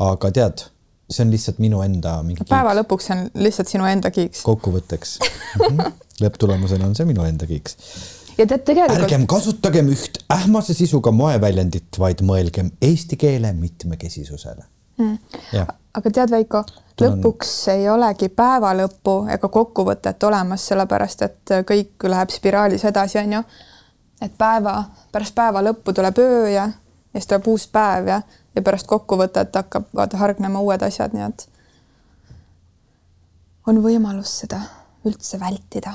aga tead, see on lihtsalt minu enda mingi. päeva lõpuks on lihtsalt sinu enda kiiks. kokkuvõtteks mhm. lõpptulemusena on see minu enda kiiks ja tead tegelikult. ärgem kasutagem üht ähmase sisuga moeväljendit, vaid mõelgem eesti keele mitmekesisusele mm.. Aga tead, Veiko, lõpuks ei olegi päeva lõppu ega kokkuvõtet olemas, sellepärast et kõik läheb spiraalis edasi, on ju. et päeva, pärast päeva lõppu tuleb öö ja, ja siis tuleb uus päev ja, ja pärast kokkuvõtet hakkab vaata hargnema uued asjad, nii et on võimalus seda üldse vältida.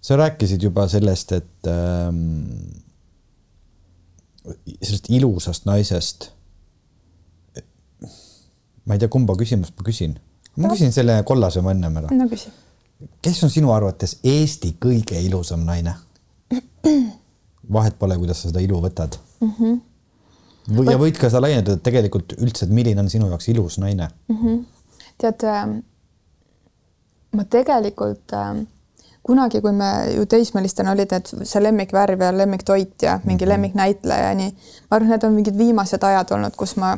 sa rääkisid juba sellest, et ähm, sellest ilusast naisest ma ei tea, kumba küsimust ma küsin. ma küsin selle kollase ma ennem ära. no küsi. kes on sinu arvates Eesti kõige ilusam naine? vahet pole, kuidas sa seda ilu võtad mm. -hmm. või, ja võid ka sa laiendada, et tegelikult üldse, et milline on sinu jaoks ilus naine mm? -hmm. tead äh,, ma tegelikult äh, kunagi, kui me ju teismelistena olid need see lemmikvärv ja lemmiktoit ja mingi mm -hmm. lemmiknäitleja ja nii, ma arvan, need on mingid viimased ajad olnud, kus ma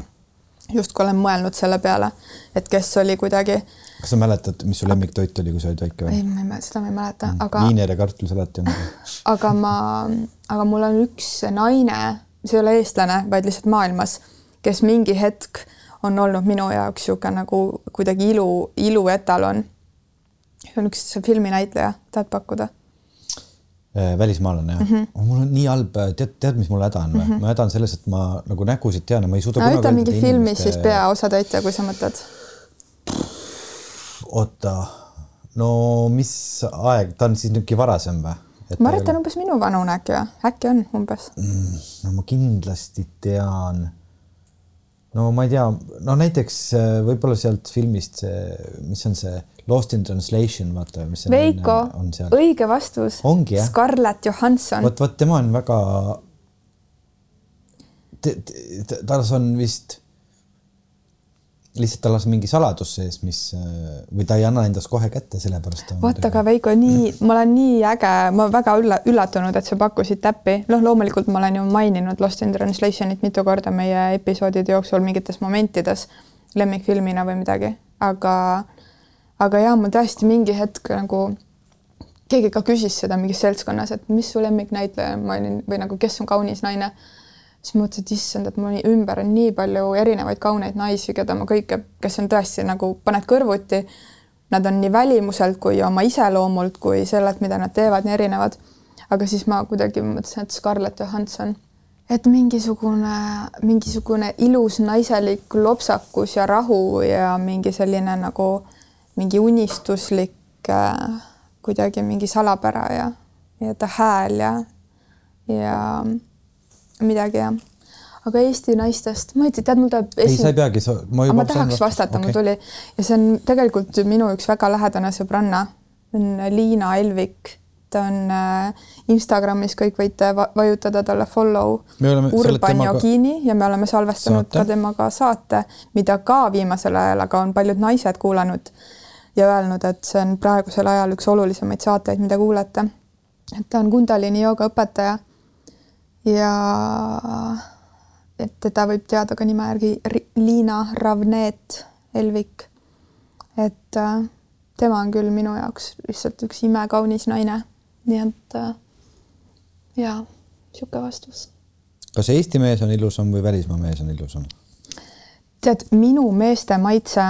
justkui olen mõelnud selle peale, et kes oli kuidagi. kas sa mäletad, mis su lemmiktoit oli, kui sa olid väike või? ei, ma ei, seda ma ei mäleta, mm. aga. viiner ja kartulisalat on. aga ma, aga mul on üks naine, see ei ole eestlane, vaid lihtsalt maailmas, kes mingi hetk on olnud minu jaoks niisugune nagu kuidagi ilu, ilu etalon. see on üks filminäitleja, tahad pakkuda? Äh, välismaalane jah mm? -hmm. mul on nii halb, tead, tead, mis mul häda on või mm? -hmm. mu häda on selles, et ma nagu nägusid tean ja ma ei suuda no ütle mingi filmis inimeste... siis peaosatäitja, kui sa mõtled. oota, no mis aeg, ta on siis niisugune varasem või? ma arvan, et ta on umbes minu vanune äkki või, äkki on umbes mm,? no ma kindlasti tean. no ma ei tea, no näiteks äh, võib-olla sealt filmist mis on see Lost in translation, vaata, mis see Veiko, on, on seal. õige vastus. Scarlett Johansson. vot, vot tema on väga. tal on vist lihtsalt tal on mingi saladus sees, mis või ta ei anna endast kohe kätte, sellepärast. vot, aga Veiko, nii, ma olen nii äge, ma väga ülla, üllatunud, et sa pakkusid täppi. noh, loomulikult ma olen ju maininud Lost in Translationit mitu korda meie episoodide jooksul mingites momentides lemmikfilmina või midagi, aga aga jaa, ma tõesti mingi hetk nagu keegi ka küsis seda mingis seltskonnas, et mis su lemmiknäitleja on, ma olin või nagu, kes on kaunis naine. siis mõtlesin, et issand, et mul ümber on nii palju erinevaid kauneid naisi, keda ma kõike, kes on tõesti nagu paned kõrvuti. Nad on nii välimuselt kui oma iseloomult kui sellelt, mida nad teevad, nii erinevad. aga siis ma kuidagi mõtlesin, et Scarlett Johansson, et mingisugune, mingisugune ilus naiselik lopsakus ja rahu ja mingi selline nagu mingi unistuslik äh, kuidagi mingi salapära ja, ja ta hääl ja, ja midagi jah. aga Eesti naistest, ma ei tea, tead, mul tuleb ei, sa ei peagi, ma juba. ma tahaks vastata, okay., mul tuli ja see on tegelikult minu üks väga lähedane sõbranna, on Liina Elvik ta on äh, Instagramis, kõik võite vajutada talle follow. Urban Jogini ja me oleme salvestanud saate. ka temaga saate, mida ka viimasel ajal aga on paljud naised kuulanud ja öelnud, et see on praegusel ajal üks olulisemaid saateid, mida kuulata. et ta on Kundalini jooga õpetaja. ja et teda võib teada ka nime järgi Liina Ravneet Elvik. et äh, tema on küll minu jaoks lihtsalt üks imekaunis naine nii et äh, jaa, niisugune vastus. kas Eesti mees on ilusam või välismaa mees on ilusam? Tead, minu meeste maitse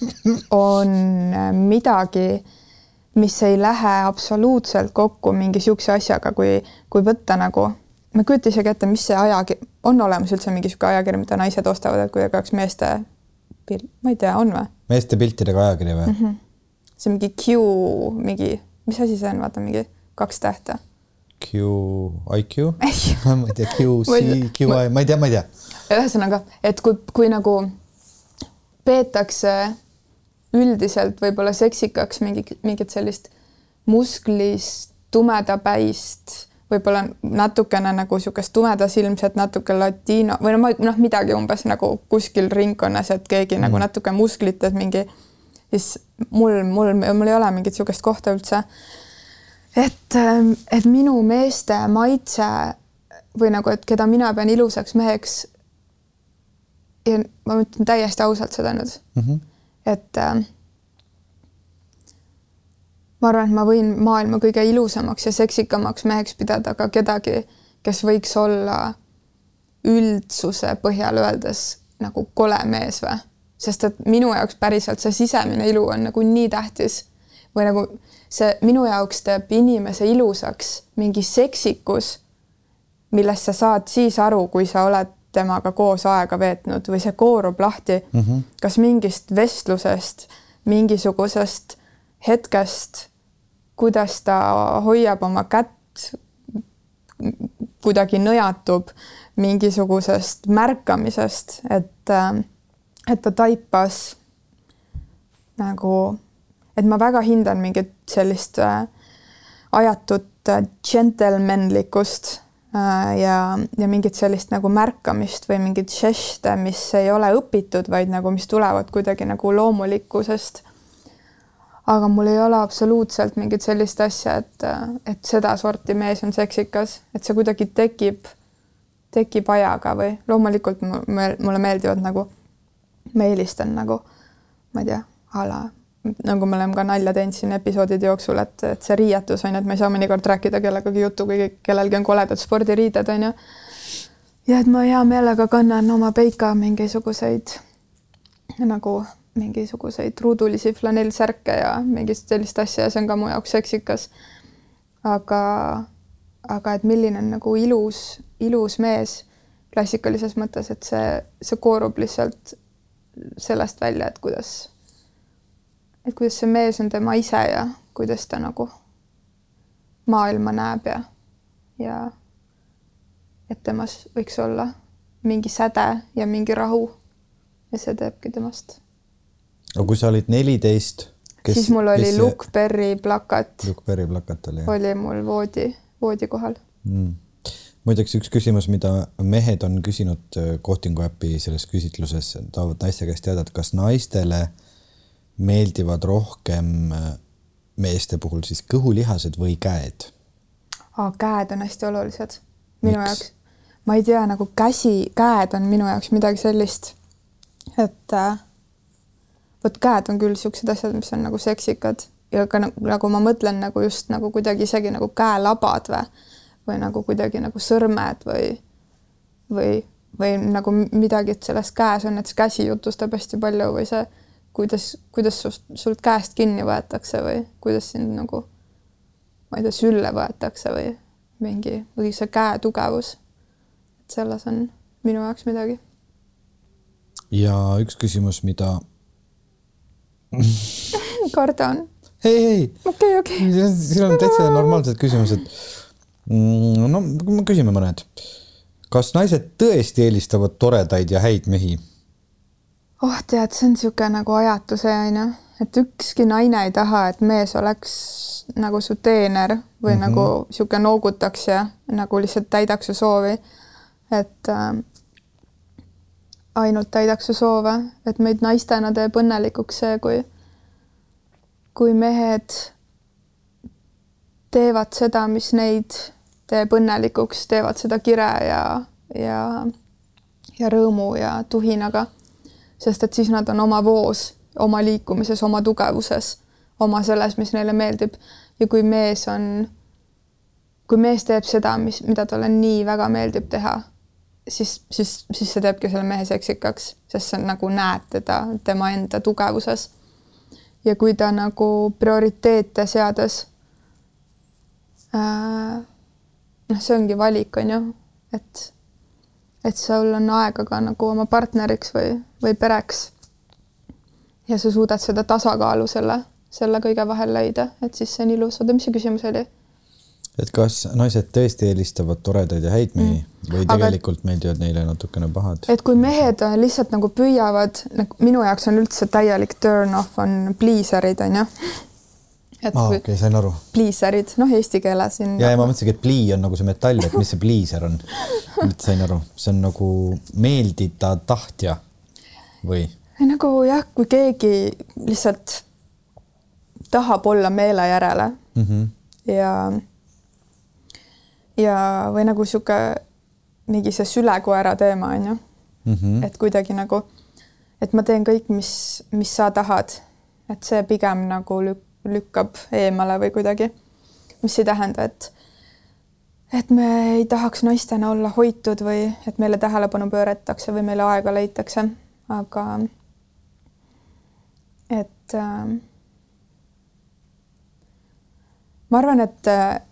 on äh, midagi, mis ei lähe absoluutselt kokku mingi niisuguse asjaga, kui, kui võtta nagu, ma ei kujuta isegi ette, mis see ajakiri, on olemas üldse mingi niisugune ajakiri, mida naised ostavad, et kuidagi oleks meeste pilt, ma ei tea, on või? meeste piltidega ajakiri või mm? -hmm. see mingi Q, mingi, mis asi see on, vaata mingi kaks tähte. Q, IQ ma ei tea, Q, C, QI, ma ei tea, ma ei tea. Ühesõnaga, et kui, kui nagu peetakse üldiselt võib-olla seksikaks mingi, mingit sellist musklist, tumedapäist, võib-olla natukene nagu niisugust tumedasilmset, natuke latino või noh, noh, midagi umbes nagu kuskil ringkonnas, et keegi nagu mm. nagu natuke musklites mingi, siis mul, mul, mul ei ole mingit niisugust kohta üldse et, ähm, et minu meeste maitse või nagu, et keda mina pean ilusaks meheks. Ja ma ütlen täiesti ausalt seda nüüd. Mm, -hmm. et äh, ma arvan, et ma võin maailma kõige ilusamaks ja seksikamaks meheks pidada ka kedagi, kes võiks olla üldsuse põhjal öeldes nagu kole mees või, sest et minu jaoks päriselt see sisemine ilu on nagu nii tähtis. Või nagu see minu jaoks teeb inimese ilusaks mingi seksikus, millest sa saad siis aru, kui sa oled temaga koos aega veetnud või see koorub lahti mm -hmm. kas mingist vestlusest, mingisugusest hetkest, kuidas ta hoiab oma kätt, kuidagi nõjatub mingisugusest märkamisest, et, et ta taipas nagu et ma väga hindan mingit sellist äh, ajatut äh, džentelmenlikkust ja, ja mingit sellist nagu märkamist või mingit žeste, mis ei ole õpitud, vaid nagu, mis tulevad kuidagi nagu loomulikkusest. aga mul ei ole absoluutselt mingit sellist asja, et, et sedasorti mees on seksikas, et see kuidagi tekib, tekib ajaga või loomulikult mulle meeldivad nagu, ma eelistan nagu, ma ei tea, a la nagu me oleme ka nalja teinud siin episoodide jooksul, et, et see riietus on ju, et me ei saa mõnikord rääkida kellegagi juttu, kui kellelgi on koledad spordiriided on ju. ja et ma hea meelega kannan oma peika mingisuguseid nagu mingisuguseid ruudulisi flanellsärke ja mingit sellist asja ja see on ka mu jaoks seksikas. aga, aga et milline on nagu ilus, ilus mees klassikalises mõttes, et see, see koorub lihtsalt sellest välja, et kuidas et kuidas see mees on tema ise ja kuidas ta nagu maailma näeb ja, ja et temas võiks olla mingi säde ja mingi rahu. ja see teebki temast. aga kui sa olid neliteist, siis mul oli. Luke Perry plakat. Luke Perry plakat oli, oli mul voodi, voodi kohal mm muideks üks küsimus, mida mehed on küsinud kohtingu äpi selles küsitluses, tahavad naiste käest teada, et kas naistele äh, meeldivad rohkem äh, meeste puhul siis kõhulihased või käed? käed on hästi olulised minu Miks? jaoks. ma ei tea, nagu käsi, käed on minu jaoks midagi sellist, et äh, vot käed on küll niisugused asjad, mis on nagu seksikad ja ka nagu, nagu ma mõtlen nagu just nagu kuidagi isegi nagu käelabad või, või nagu kuidagi nagu sõrmed või, või, või nagu midagi, et selles käes on, et see käsi jutustab hästi palju või see kuidas, kuidas sust, sult käest kinni võetakse või kuidas sind nagu, ma ei tea, sülle võetakse või mingi, või see käe tugevus. et selles on minu jaoks midagi. ja üks küsimus, mida kardan. ei, ei. okei, okei. siin on täitsa normaalsed küsimused. Mm, no küsime mõned. kas naised tõesti eelistavad toredaid ja häid mehi? Oh, tead, see on niisugune nagu ajatuse onju, et ükski naine ei taha, et mees oleks nagu su teener või mm -hmm. nagu niisugune noogutaks ja nagu lihtsalt täidaks su soovi. et äh, ainult täidaks su soove, et meid naistena teeb õnnelikuks see, kui, kui mehed teevad seda, mis neid teeb õnnelikuks, teevad seda kire ja, ja, ja rõõmu ja tuhinaga. Sest et siis nad on oma voos, oma liikumises, oma tugevuses, oma selles, mis neile meeldib. ja kui mees on, kui mees teeb seda, mis, mida talle nii väga meeldib teha, siis, siis, siis see teebki selle mehe seksikaks, sest sa nagu näed teda tema enda tugevuses. ja kui ta nagu prioriteete seades äh, noh, see ongi valik, on ju, et, et sul on aega ka nagu oma partneriks või, või pereks. ja sa suudad seda tasakaalu selle, selle kõige vahel leida, et siis see on ilus. oota, mis see küsimus oli? et kas naised tõesti eelistavad toredaid ja häid mehi mm. või tegelikult Aga, meeldivad neile natukene pahad? et kui mehed lihtsalt nagu püüavad, nagu minu jaoks on üldse täielik turn off on pleaser'id onju et ah, okei okay,, sain aru. pliiserid, noh, eesti keeles siin. ja, ja ma mõtlesingi, et plii on nagu see metall, et mis see pliiser on. nüüd sain aru, see on nagu meeldida tahtja või? nagu jah, kui keegi lihtsalt tahab olla meele järele mm -hmm. ja ja, või nagu sihuke mingi see sülekoera teema on ju mm. -hmm. et kuidagi nagu, et ma teen kõik, mis, mis sa tahad, et see pigem nagu lük-, lükkab eemale või kuidagi. mis ei tähenda, et et me ei tahaks naistena olla hoitud või et meile tähelepanu pööratakse või meile aega leitakse, aga et äh, ma arvan, et,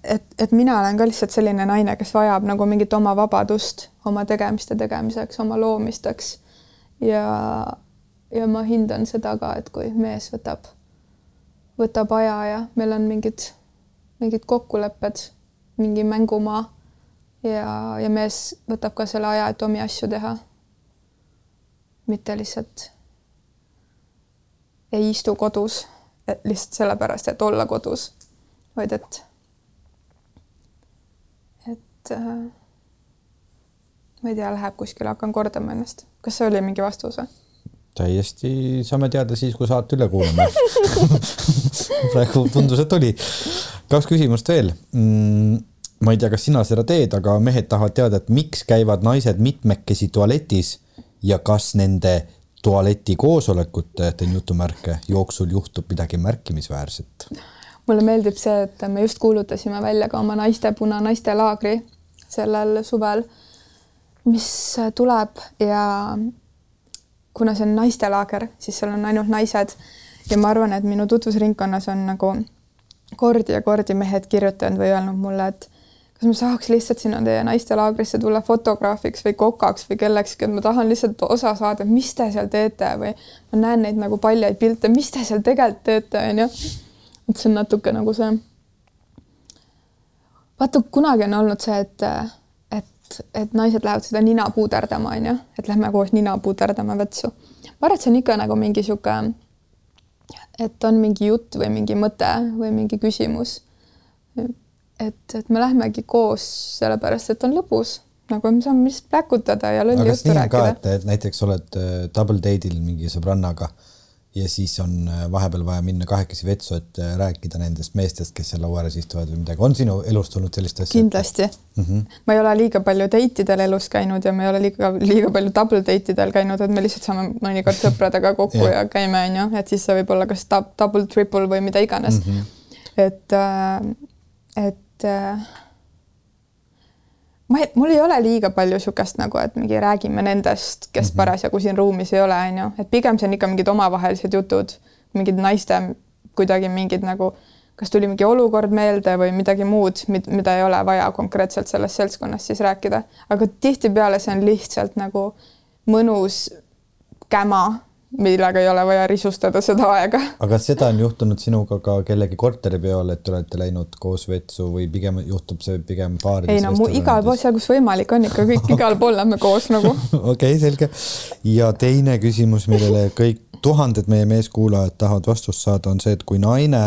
et, et mina olen ka lihtsalt selline naine, kes vajab nagu mingit oma vabadust oma tegemiste tegemiseks, oma loomisteks ja, ja ma hindan seda ka, et kui mees võtab võtab aja ja meil on mingid, mingid kokkulepped, mingi mängumaa ja, ja mees võtab ka selle aja, et omi asju teha. mitte lihtsalt ei istu kodus lihtsalt sellepärast, et olla kodus, vaid et, et äh, ma ei tea, läheb kuskile, hakkan kordama ennast. kas see oli mingi vastus või? Täiesti saame teada siis, kui saate üle kuulame praegu tundus, et oli. kaks küsimust veel mm,. ma ei tea, kas sina seda teed, aga mehed tahavad teada, et miks käivad naised mitmekesi tualetis ja kas nende tualeti koosolekute, teen jutumärke, jooksul juhtub midagi märkimisväärset? mulle meeldib see, et me just kuulutasime välja ka oma naiste puna naistelaagri sellel suvel, mis tuleb ja kuna see on naistelaager, siis seal on ainult naised ja ma arvan, et minu tutvusringkonnas on nagu kordi ja kordi mehed kirjutanud või öelnud mulle, et kas ma saaks lihtsalt sinna teie naistelaagrisse tulla fotograafiks või kokaks või kellekski, et ma tahan lihtsalt osa saada, mis te seal teete või ma näen neid nagu paljaid pilte, mis te seal tegelikult teete, onju. et see on natuke nagu see. vaata, kunagi on olnud see, et et, et naised lähevad seda nina puuderdama, onju, et lähme koos nina puuderdama vetsu. ma arvan, et see on ikka nagu mingi sihuke, et on mingi jutt või mingi mõte või mingi küsimus. et, et me lähmegi koos sellepärast, et on lõbus, nagu me saame lihtsalt pläkutada ja lolli juttu rääkida. näiteks oled äh, double date'il mingi sõbrannaga ja siis on äh, vahepeal vaja minna kahekesi vetsu, et äh, rääkida nendest meestest, kes seal laua ääres istuvad või midagi. on sinu elus tulnud sellist asja? kindlasti mm. -hmm. ma ei ole liiga palju date idel elus käinud ja ma ei ole liiga, liiga palju double date idel käinud, et me lihtsalt saame mõnikord sõpradega kokku ja. ja käime, onju, et siis see võib olla kas double, triple või mida iganes mm. -hmm. et, äh, et ma mul ei ole liiga palju niisugust nagu, et mingi räägime nendest, kes mm -hmm. parasjagu siin ruumis ei ole, on ju, et pigem see on ikka mingid omavahelised jutud, mingid naiste kuidagi mingid nagu, kas tuli mingi olukord meelde või midagi muud, mida ei ole vaja konkreetselt selles seltskonnas siis rääkida, aga tihtipeale see on lihtsalt nagu mõnus käma millega ei ole vaja risustada seda aega. aga kas seda on juhtunud sinuga ka kellegi korteripeol, et te olete läinud koos vetsu või pigem juhtub see pigem baarides? ei no mu igal pool seal, kus võimalik on ikka kõik igal pool lähme koos nagu. okei selge. ja teine küsimus, millele kõik tuhanded meie meeskuulajad tahavad vastust saada, on see, et kui naine,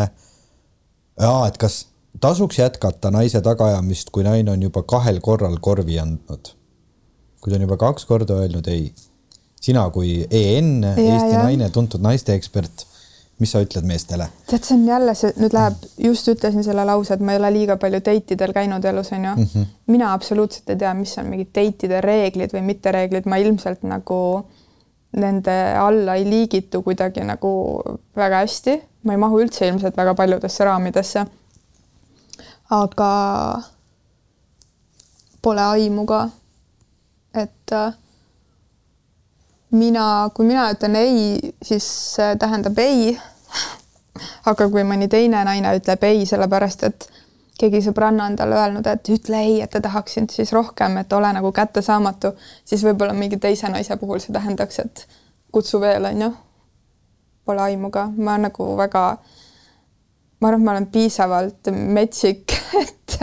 et kas tasuks jätkata naise tagaajamist, kui naine on juba kahel korral korvi andnud? kui ta on juba kaks korda öelnud ei. Sina kui EN, Eesti ja. naine, tuntud naisteekspert, mis sa ütled meestele? tead, see on jälle, see nüüd läheb, just ütlesin selle lause, et ma ei ole liiga palju date idel käinud elus, onju mm. -hmm. mina absoluutselt ei tea, mis on mingid date ide reeglid või mittereeglid, ma ilmselt nagu nende alla ei liigitu kuidagi nagu väga hästi, ma ei mahu üldse ilmselt väga paljudesse raamidesse aga pole aimu ka. et äh, mina, kui mina ütlen ei, siis see tähendab ei. aga kui mõni teine naine ütleb ei, sellepärast et keegi sõbranna on talle öelnud, et ütle ei, et ta tahaks sind siis rohkem, et ole nagu kättesaamatu, siis võib-olla mingi teise naise puhul see tähendaks, et kutsu veel, onju. Pole aimu ka, ma nagu väga ma arvan, et ma olen piisavalt metsik, et,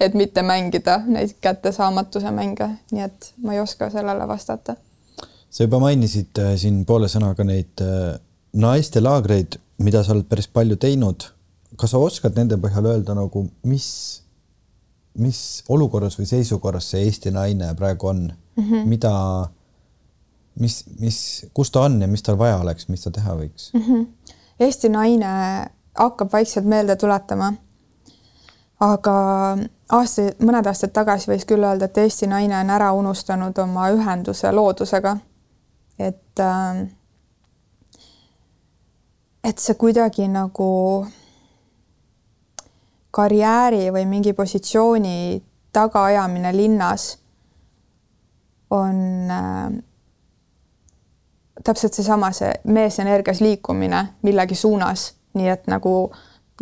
et mitte mängida neid kättesaamatuse mänge, nii et ma ei oska sellele vastata. Sa juba mainisid äh, siin poole sõnaga neid äh, naistelaagreid, mida sa oled päris palju teinud. kas sa oskad nende põhjal öelda nagu, mis, mis olukorras või seisukorras see Eesti naine praegu on mm, -hmm. mida, mis, mis, kus ta on ja mis tal vaja oleks, mis ta teha võiks mm? -hmm. Eesti naine hakkab vaikselt meelde tuletama. aga aasta, mõned aastad tagasi võis küll öelda, et Eesti naine on ära unustanud oma ühenduse loodusega. Et, äh, et see kuidagi nagu karjääri või mingi positsiooni tagaajamine linnas on äh, täpselt seesama, see meesenergias liikumine millegi suunas nii et nagu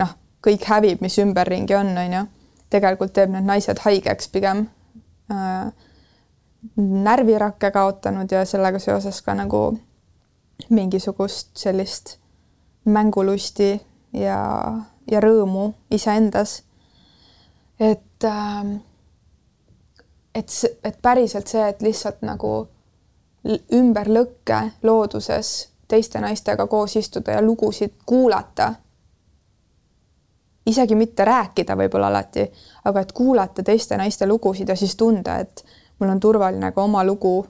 noh, kõik hävib, mis ümberringi on, on ju. tegelikult teeb need naised haigeks pigem äh,. Närvirakke kaotanud ja sellega seoses ka nagu mingisugust sellist mängulusti ja, ja rõõmu iseendas. et äh, et, et päriselt see, et lihtsalt nagu ümber lõkke looduses teiste naistega koos istuda ja lugusid kuulata. isegi mitte rääkida võib-olla alati, aga et kuulata teiste naiste lugusid ja siis tunda, et mul on turvaline ka oma lugu,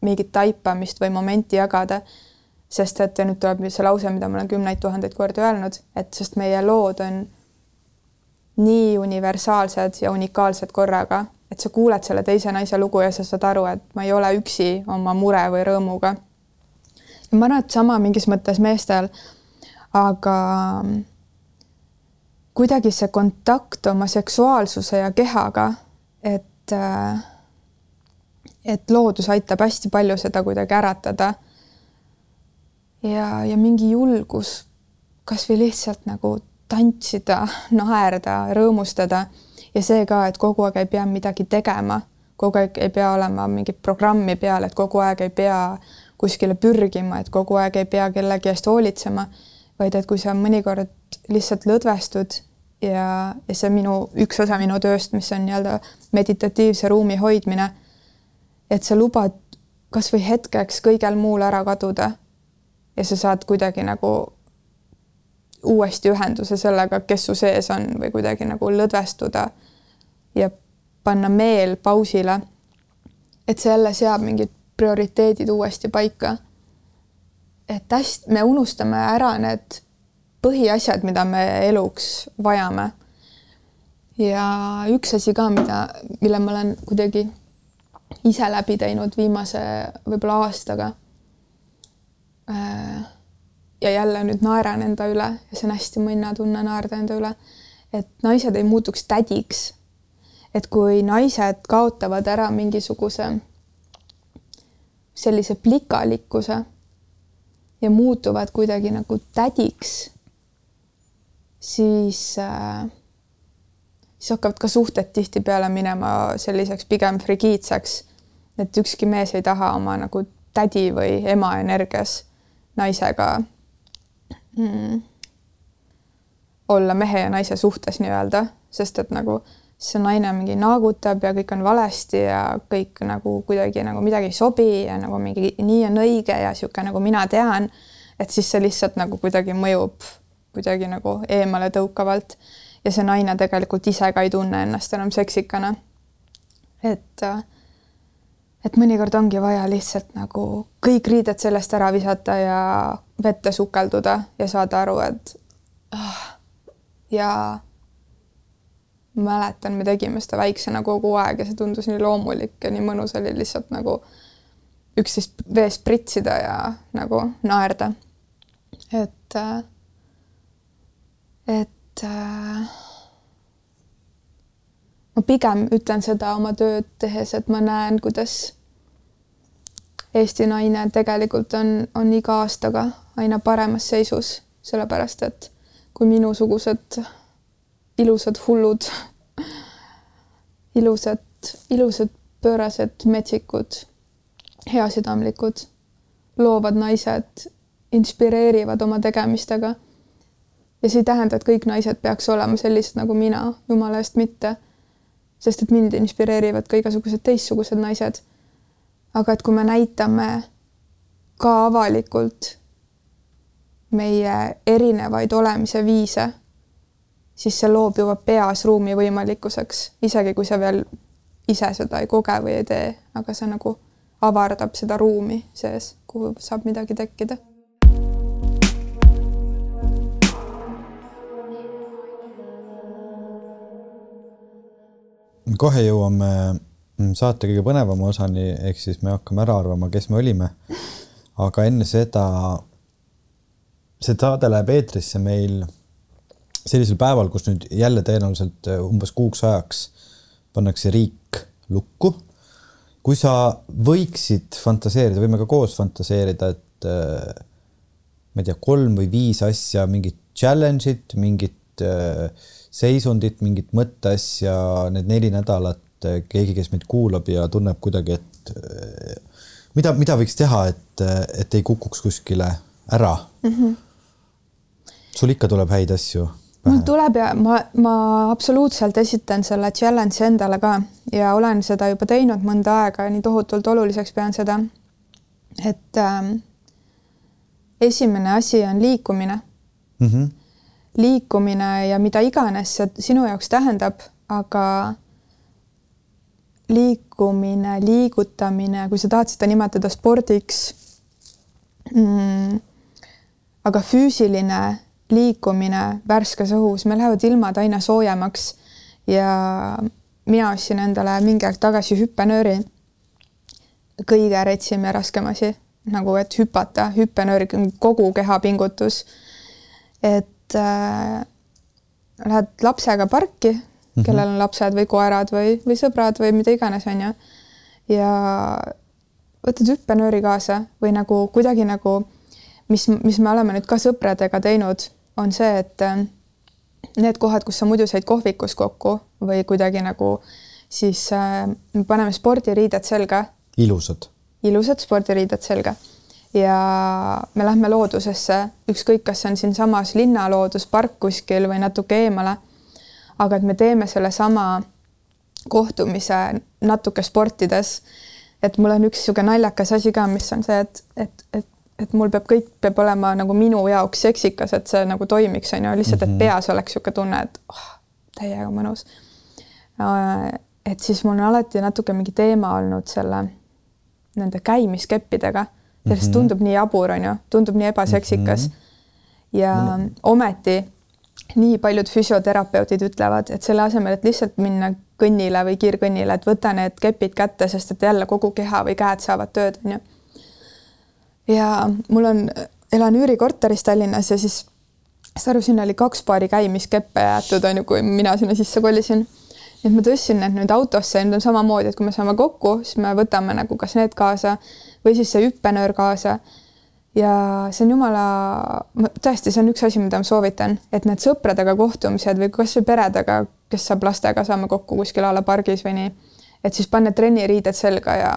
mingit taipamist või momenti jagada. sest et nüüd tuleb see lause, mida ma olen kümneid tuhandeid kordi öelnud, et sest meie lood on nii universaalsed ja unikaalsed korraga, et sa kuuled selle teise naise lugu ja sa saad aru, et ma ei ole üksi oma mure või rõõmuga ma arvan, et sama mingis mõttes meestel, aga kuidagi see kontakt oma seksuaalsuse ja kehaga, et, et loodus aitab hästi palju seda kuidagi äratada. ja, ja mingi julgus kasvõi lihtsalt nagu tantsida, naerda, rõõmustada ja see ka, et kogu aeg ei pea midagi tegema, kogu aeg ei pea olema mingit programmi peal, et kogu aeg ei pea kuskile pürgima, et kogu aeg ei pea kellegi eest hoolitsema, vaid et kui sa mõnikord lihtsalt lõdvestud ja, ja see minu üks osa minu tööst, mis on nii-öelda meditatiivse ruumi hoidmine, et sa lubad kasvõi hetkeks kõigel muul ära kaduda ja sa saad kuidagi nagu uuesti ühenduse sellega, kes su sees on või kuidagi nagu lõdvestuda ja panna meel pausile. et see jälle seab mingid prioriteedid uuesti paika. et hästi, me unustame ära need põhiasjad, mida me eluks vajame. ja üks asi ka, mida, mille ma olen kuidagi ise läbi teinud viimase võib-olla aastaga. Äh, ja jälle nüüd naeran enda üle ja see on hästi mõnnatunne naerda enda üle, et naised ei muutuks tädiks. et kui naised kaotavad ära mingisuguse sellise plikalikkuse ja muutuvad kuidagi nagu tädiks, siis äh,, siis hakkavad ka suhted tihtipeale minema selliseks pigem frigiidseks. Et ükski mees ei taha oma nagu tädi või ema energias naisega mm, olla mehe ja naise suhtes nii-öelda, sest et nagu see naine mingi naagutab ja kõik on valesti ja kõik nagu kuidagi nagu midagi ei sobi ja nagu mingi nii on õige ja niisugune nagu mina tean, et siis see lihtsalt nagu kuidagi mõjub kuidagi nagu eemale tõukavalt ja see naine tegelikult ise ka ei tunne ennast enam seksikana. et, et mõnikord ongi vaja lihtsalt nagu kõik riided sellest ära visata ja vette sukelduda ja saada aru, et ah, ja mäletan, me tegime seda väiksena kogu aeg ja see tundus nii loomulik ja nii mõnus oli lihtsalt nagu üksteist veest pritsida ja nagu naerda. et, et ma pigem ütlen seda oma tööd tehes, et ma näen, kuidas Eesti naine tegelikult on, on iga aastaga aina paremas seisus, sellepärast et kui minusugused ilusad hullud, ilusad, ilusad pöörased metsikud, heasüdamlikud, loovad naised inspireerivad oma tegemistega. ja see ei tähenda, et kõik naised peaks olema sellised nagu mina, jumala eest mitte. sest et mind inspireerivad ka igasugused teistsugused naised. Aga et kui me näitame ka avalikult meie erinevaid olemise viise siis see loob juba peas ruumi võimalikkuseks, isegi kui sa veel ise seda ei koge või ei tee, aga see nagu avardab seda ruumi sees, kuhu saab midagi tekkida. kohe jõuame saate kõige põnevama osani, ehk siis me hakkame ära arvama, kes me olime. aga enne seda, see saade läheb eetrisse meil sellisel päeval, kus nüüd jälle tõenäoliselt äh, umbes kuuks ajaks pannakse riik lukku. kui sa võiksid fantaseerida, võime ka koos fantaseerida, et äh, ma ei tea, kolm või viis asja, mingit challenge'it, mingit äh, seisundit, mingit mõtteasja, need neli nädalat, keegi, kes meid kuulab ja tunneb kuidagi, et mida, mida võiks teha, et, et ei kukuks kuskile ära mm. -hmm. sul ikka tuleb häid asju mul tuleb ja ma, ma absoluutselt esitan selle challenge'i endale ka ja olen seda juba teinud mõnda aega ja nii tohutult oluliseks pean seda. et äh, esimene asi on liikumine mm. -hmm. liikumine ja mida iganes see sinu jaoks tähendab, aga liikumine, liigutamine, kui sa tahad seda nimetada spordiks mm,. aga füüsiline liikumine värskes õhus, meil lähevad ilmad aina soojemaks ja mina ostsin endale mingi aeg tagasi hüppenööri. kõige retsim ja raskem asi, nagu et hüpata, hüppenöör, kogu keha pingutus. et äh, lähed lapsega parki. Kellel on lapsed või koerad või, või sõbrad või mida iganes, on ju. ja võtad hüppenööri kaasa või nagu kuidagi nagu mis, mis me oleme nüüd ka sõpradega teinud on see, et äh, need kohad, kus sa muidu said kohvikus kokku või kuidagi nagu siis äh, paneme spordiriided selga. ilusad. ilusad spordiriided selga ja me lähme loodusesse, ükskõik, kas see on siinsamas linnalooduspark kuskil või natuke eemale. Aga et me teeme sellesama kohtumise natuke sportides. et mul on üks niisugune naljakas asi ka, mis on see, et, et, et et mul peab, kõik peab olema nagu minu jaoks seksikas, et see nagu toimiks, on ju, lihtsalt, et mhm. peas oleks niisugune tunne, et oh, täiega mõnus. Äh, et siis mul on alati natuke mingi teema olnud selle, nende käimiskeppidega, sest mm -hmm. tundub nii jabur, on ju, tundub nii ebaseksikas mm. -hmm. ja mm -hmm. ometi nii paljud füsioterapeudid ütlevad, et selle asemel, et lihtsalt minna kõnnile või kiirkõnnile, et võta need kepid kätte, sest et jälle kogu keha või käed saavad tööd, on ju ja mul on, elan üürikorteris Tallinnas ja siis saad aru, sinna oli kaks paari käimiskeppe jäetud, on ju, kui mina sinna sisse kolisin. et ma tõstsin need nüüd autosse ja nüüd on samamoodi, et kui me saame kokku, siis me võtame nagu kas need kaasa või siis see hüppenöör kaasa. Ja see on jumala, tõesti, see on üks asi, mida ma soovitan, et need sõpradega kohtumised või kasvõi peredega, kes saab lastega, saame kokku kuskil a la pargis või nii, et siis panna trenniriided selga ja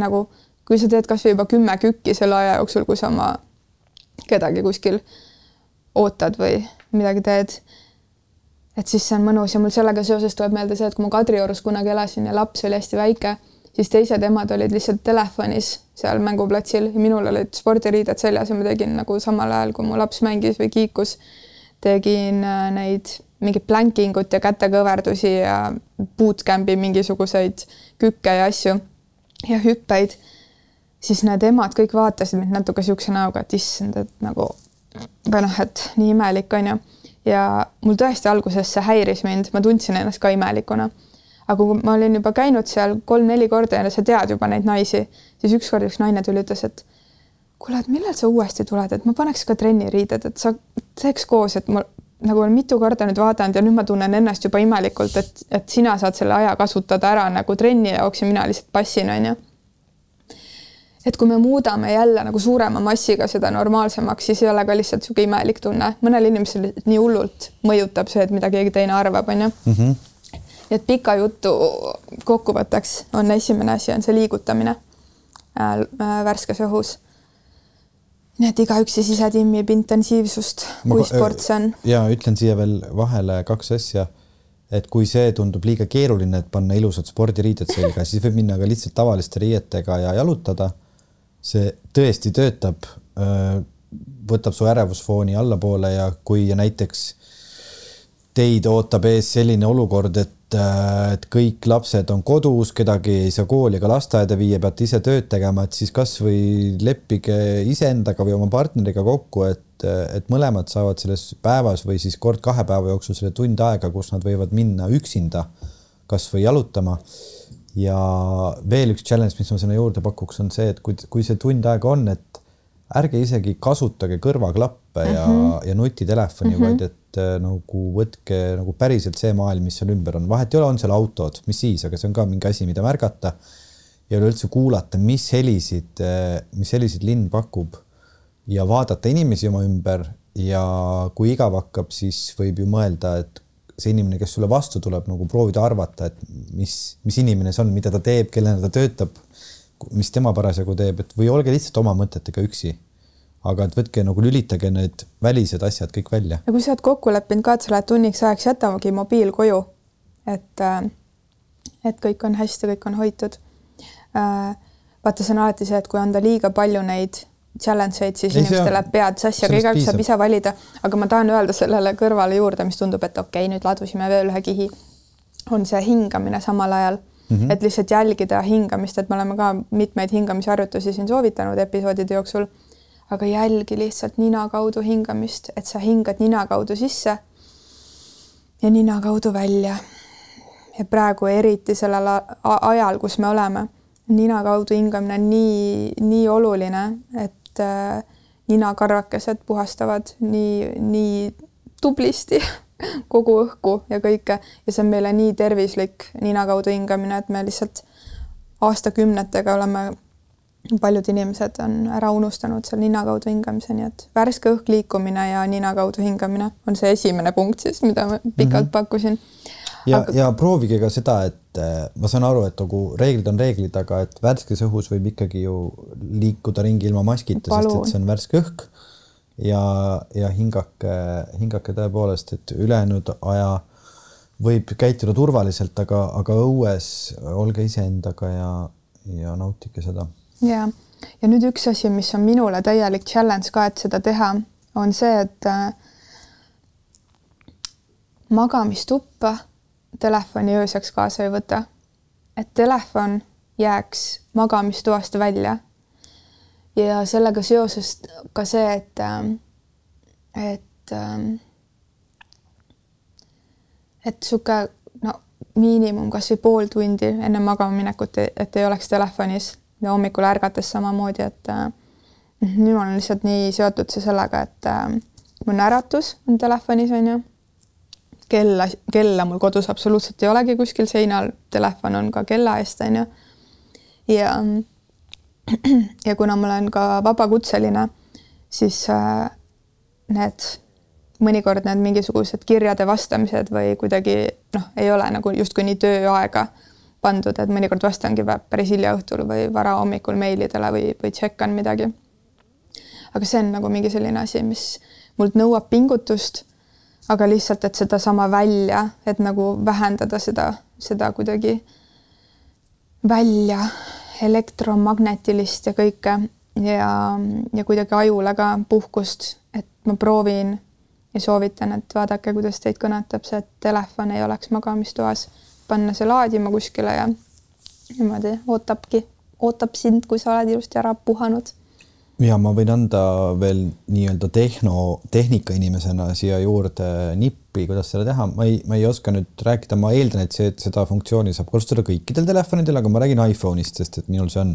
nagu kui sa teed kasvõi juba kümme kükki selle aja jooksul, kui sa oma kedagi kuskil ootad või midagi teed. et siis see on mõnus ja mul sellega seoses tuleb meelde see, et kui ma Kadriorus kunagi elasin ja laps oli hästi väike, siis teised emad olid lihtsalt telefonis seal mänguplatsil ja minul olid spordiriided seljas ja ma tegin nagu samal ajal, kui mu laps mängis või kiikus, tegin äh, neid mingit plankingut ja kätekõverdusi ja bootcamp'i mingisuguseid kükke ja asju ja hüppeid, siis need emad kõik vaatasid mind natuke niisuguse näoga, et issand, et nagu või noh, et nii imelik on ju. ja mul tõesti alguses see häiris mind, ma tundsin ennast ka imelikuna. Aga kui ma olin juba käinud seal kolm-neli korda ja sa tead juba neid naisi, siis ükskord üks naine tuli, ütles, et kuule, et millal sa uuesti tuled, et ma paneks ka trenniriided, et sa teeks koos, et ma nagu olen mitu korda nüüd vaadanud ja nüüd ma tunnen ennast juba imelikult, et, et sina saad selle aja kasutada ära nagu trenni jaoks ja mina lihtsalt passin, onju. et kui me muudame jälle nagu suurema massiga seda normaalsemaks, siis ei ole ka lihtsalt niisugune imelik tunne. mõnel inimesel nii hullult mõjutab see, et mida keegi teine arvab, onju. Nii et pika jutu kokkuvõtteks on esimene asi, on see liigutamine äh, äh värskes õhus nii et igaüks siis ise timmib intensiivsust, kui sport see on. ja ütlen siia veel vahele kaks asja. et kui see tundub liiga keeruline, et panna ilusad spordiriided selga, siis võib minna ka lihtsalt tavaliste riietega ja jalutada. see tõesti töötab, võtab su ärevusfooni allapoole ja kui ja näiteks teid ootab ees selline olukord, et Äh, et kõik lapsed on kodus, kedagi ei saa kooli ega lasteaeda viia, peate ise tööd tegema, et siis kasvõi leppige iseendaga või oma partneriga kokku, et, et mõlemad saavad selles päevas või siis kord kahe päeva jooksul selle tund aega, kus nad võivad minna üksinda kasvõi jalutama. ja veel üks challenge, mis ma sinna juurde pakuks, on see, et kui, kui see tund aega on, et ärge isegi kasutage kõrvaklappe mm -hmm. ja, mhm. ja nutitelefoni mm, -hmm. vaid et äh, nagu võtke nagu päriselt see maailm, mis seal ümber on, vahet ei ole, on seal autod, mis siis, aga see on ka mingi asi, mida märgata. ja üleüldse kuulata, mis helisid, äh, mis helisid linn pakub ja vaadata inimesi oma ümber ja kui igav hakkab, siis võib ju mõelda, et see inimene, kes sulle vastu tuleb, nagu proovida arvata, et mis, mis inimene see on, mida ta teeb, kellena ta töötab mis tema parasjagu teeb, et või olge lihtsalt oma mõtetega üksi. Aga et võtke nagu lülitage need välised asjad kõik välja. ja kui sa oled kokku leppinud ka, et sa lähed tunniks ajaks, jätamegi mobiil koju. et, äh, et kõik on hästi, kõik on hoitud. Äh, vaata, see on alati see, et kui anda liiga palju neid challenge eid, siis inimestel läheb pead sassi, aga igaüks saab ise valida. aga ma tahan öelda sellele kõrvale juurde, mis tundub, et okei okay,, nüüd ladusime veel ühe kihi, on see hingamine samal ajal mm, -hmm. et lihtsalt jälgida hingamist, et me oleme ka mitmeid hingamisharjutusi siin soovitanud episoodide jooksul. Aga jälgi lihtsalt nina kaudu hingamist, et sa hingad nina kaudu sisse ja nina kaudu välja. ja praegu eriti sellel ajal, kus me oleme, nina kaudu hingamine on nii, nii oluline, et äh, ninakarvakesed puhastavad nii, nii tublisti kogu õhku ja kõike ja see on meile nii tervislik nina kaudu hingamine, et me lihtsalt aastakümnetega oleme, paljud inimesed on ära unustanud seal nina kaudu hingamise, nii et värske õhk liikumine ja nina kaudu hingamine on see esimene punkt siis, mida ma pikalt mm -hmm. pakkusin. ja aga..., ja proovige ka seda, et äh, ma saan aru, et nagu reeglid on reeglid, aga et värskes õhus võib ikkagi ju liikuda ringi ilma maskita, sest et see on värske õhk ja, ja hingake, hingake tõepoolest, et ülejäänud aja võib käituda turvaliselt, aga, aga õues olge iseendaga ja, ja nautige seda. Ja, ja nüüd üks asi, mis on minule täielik challenge ka, et seda teha, on see, et äh, magamistuppa telefoni ööseks kaasa ei võta. et telefon jääks magamistoast välja. Ja sellega seoses ka see, et, ähm, et, ähm, et niisugune no miinimum kasvõi pool tundi enne magama minekut, et ei oleks telefonis ja hommikul ärgates samamoodi, et äh, nüüd ma olen lihtsalt nii seotud sellega, et äh, mu äratus on telefonis, on ju. kella, kella mul kodus absoluutselt ei olegi kuskil seinal, telefon on ka kella eest, on ju. ja ja kuna ma olen ka vabakutseline, siis äh, need mõnikord need mingisugused kirjade vastamised või kuidagi noh, ei ole nagu justkui nii tööaega pandud, et mõnikord vastangi päris hilja õhtul või varahommikul meilidele või, või tšekkan midagi. aga see on nagu mingi selline asi, mis mult nõuab pingutust. aga lihtsalt, et sedasama välja, et nagu vähendada seda, seda kuidagi välja elektromagnetilist ja kõike ja, ja kuidagi ajule ka puhkust, et ma proovin ja soovitan, et vaadake, kuidas teid kõnetab see, et telefon ei oleks magamistoas, panna see laadima kuskile ja niimoodi ootabki, ootab sind, kui sa oled ilusti ära puhanud. ja ma võin anda veel nii-öelda tehno, tehnikainimesena siia juurde nippi, kuidas seda teha, ma ei, ma ei oska nüüd rääkida, ma eeldan, et see, seda funktsiooni saab kasutada kõikidel telefonidel, aga ma räägin iPhone'ist, sest et minul see on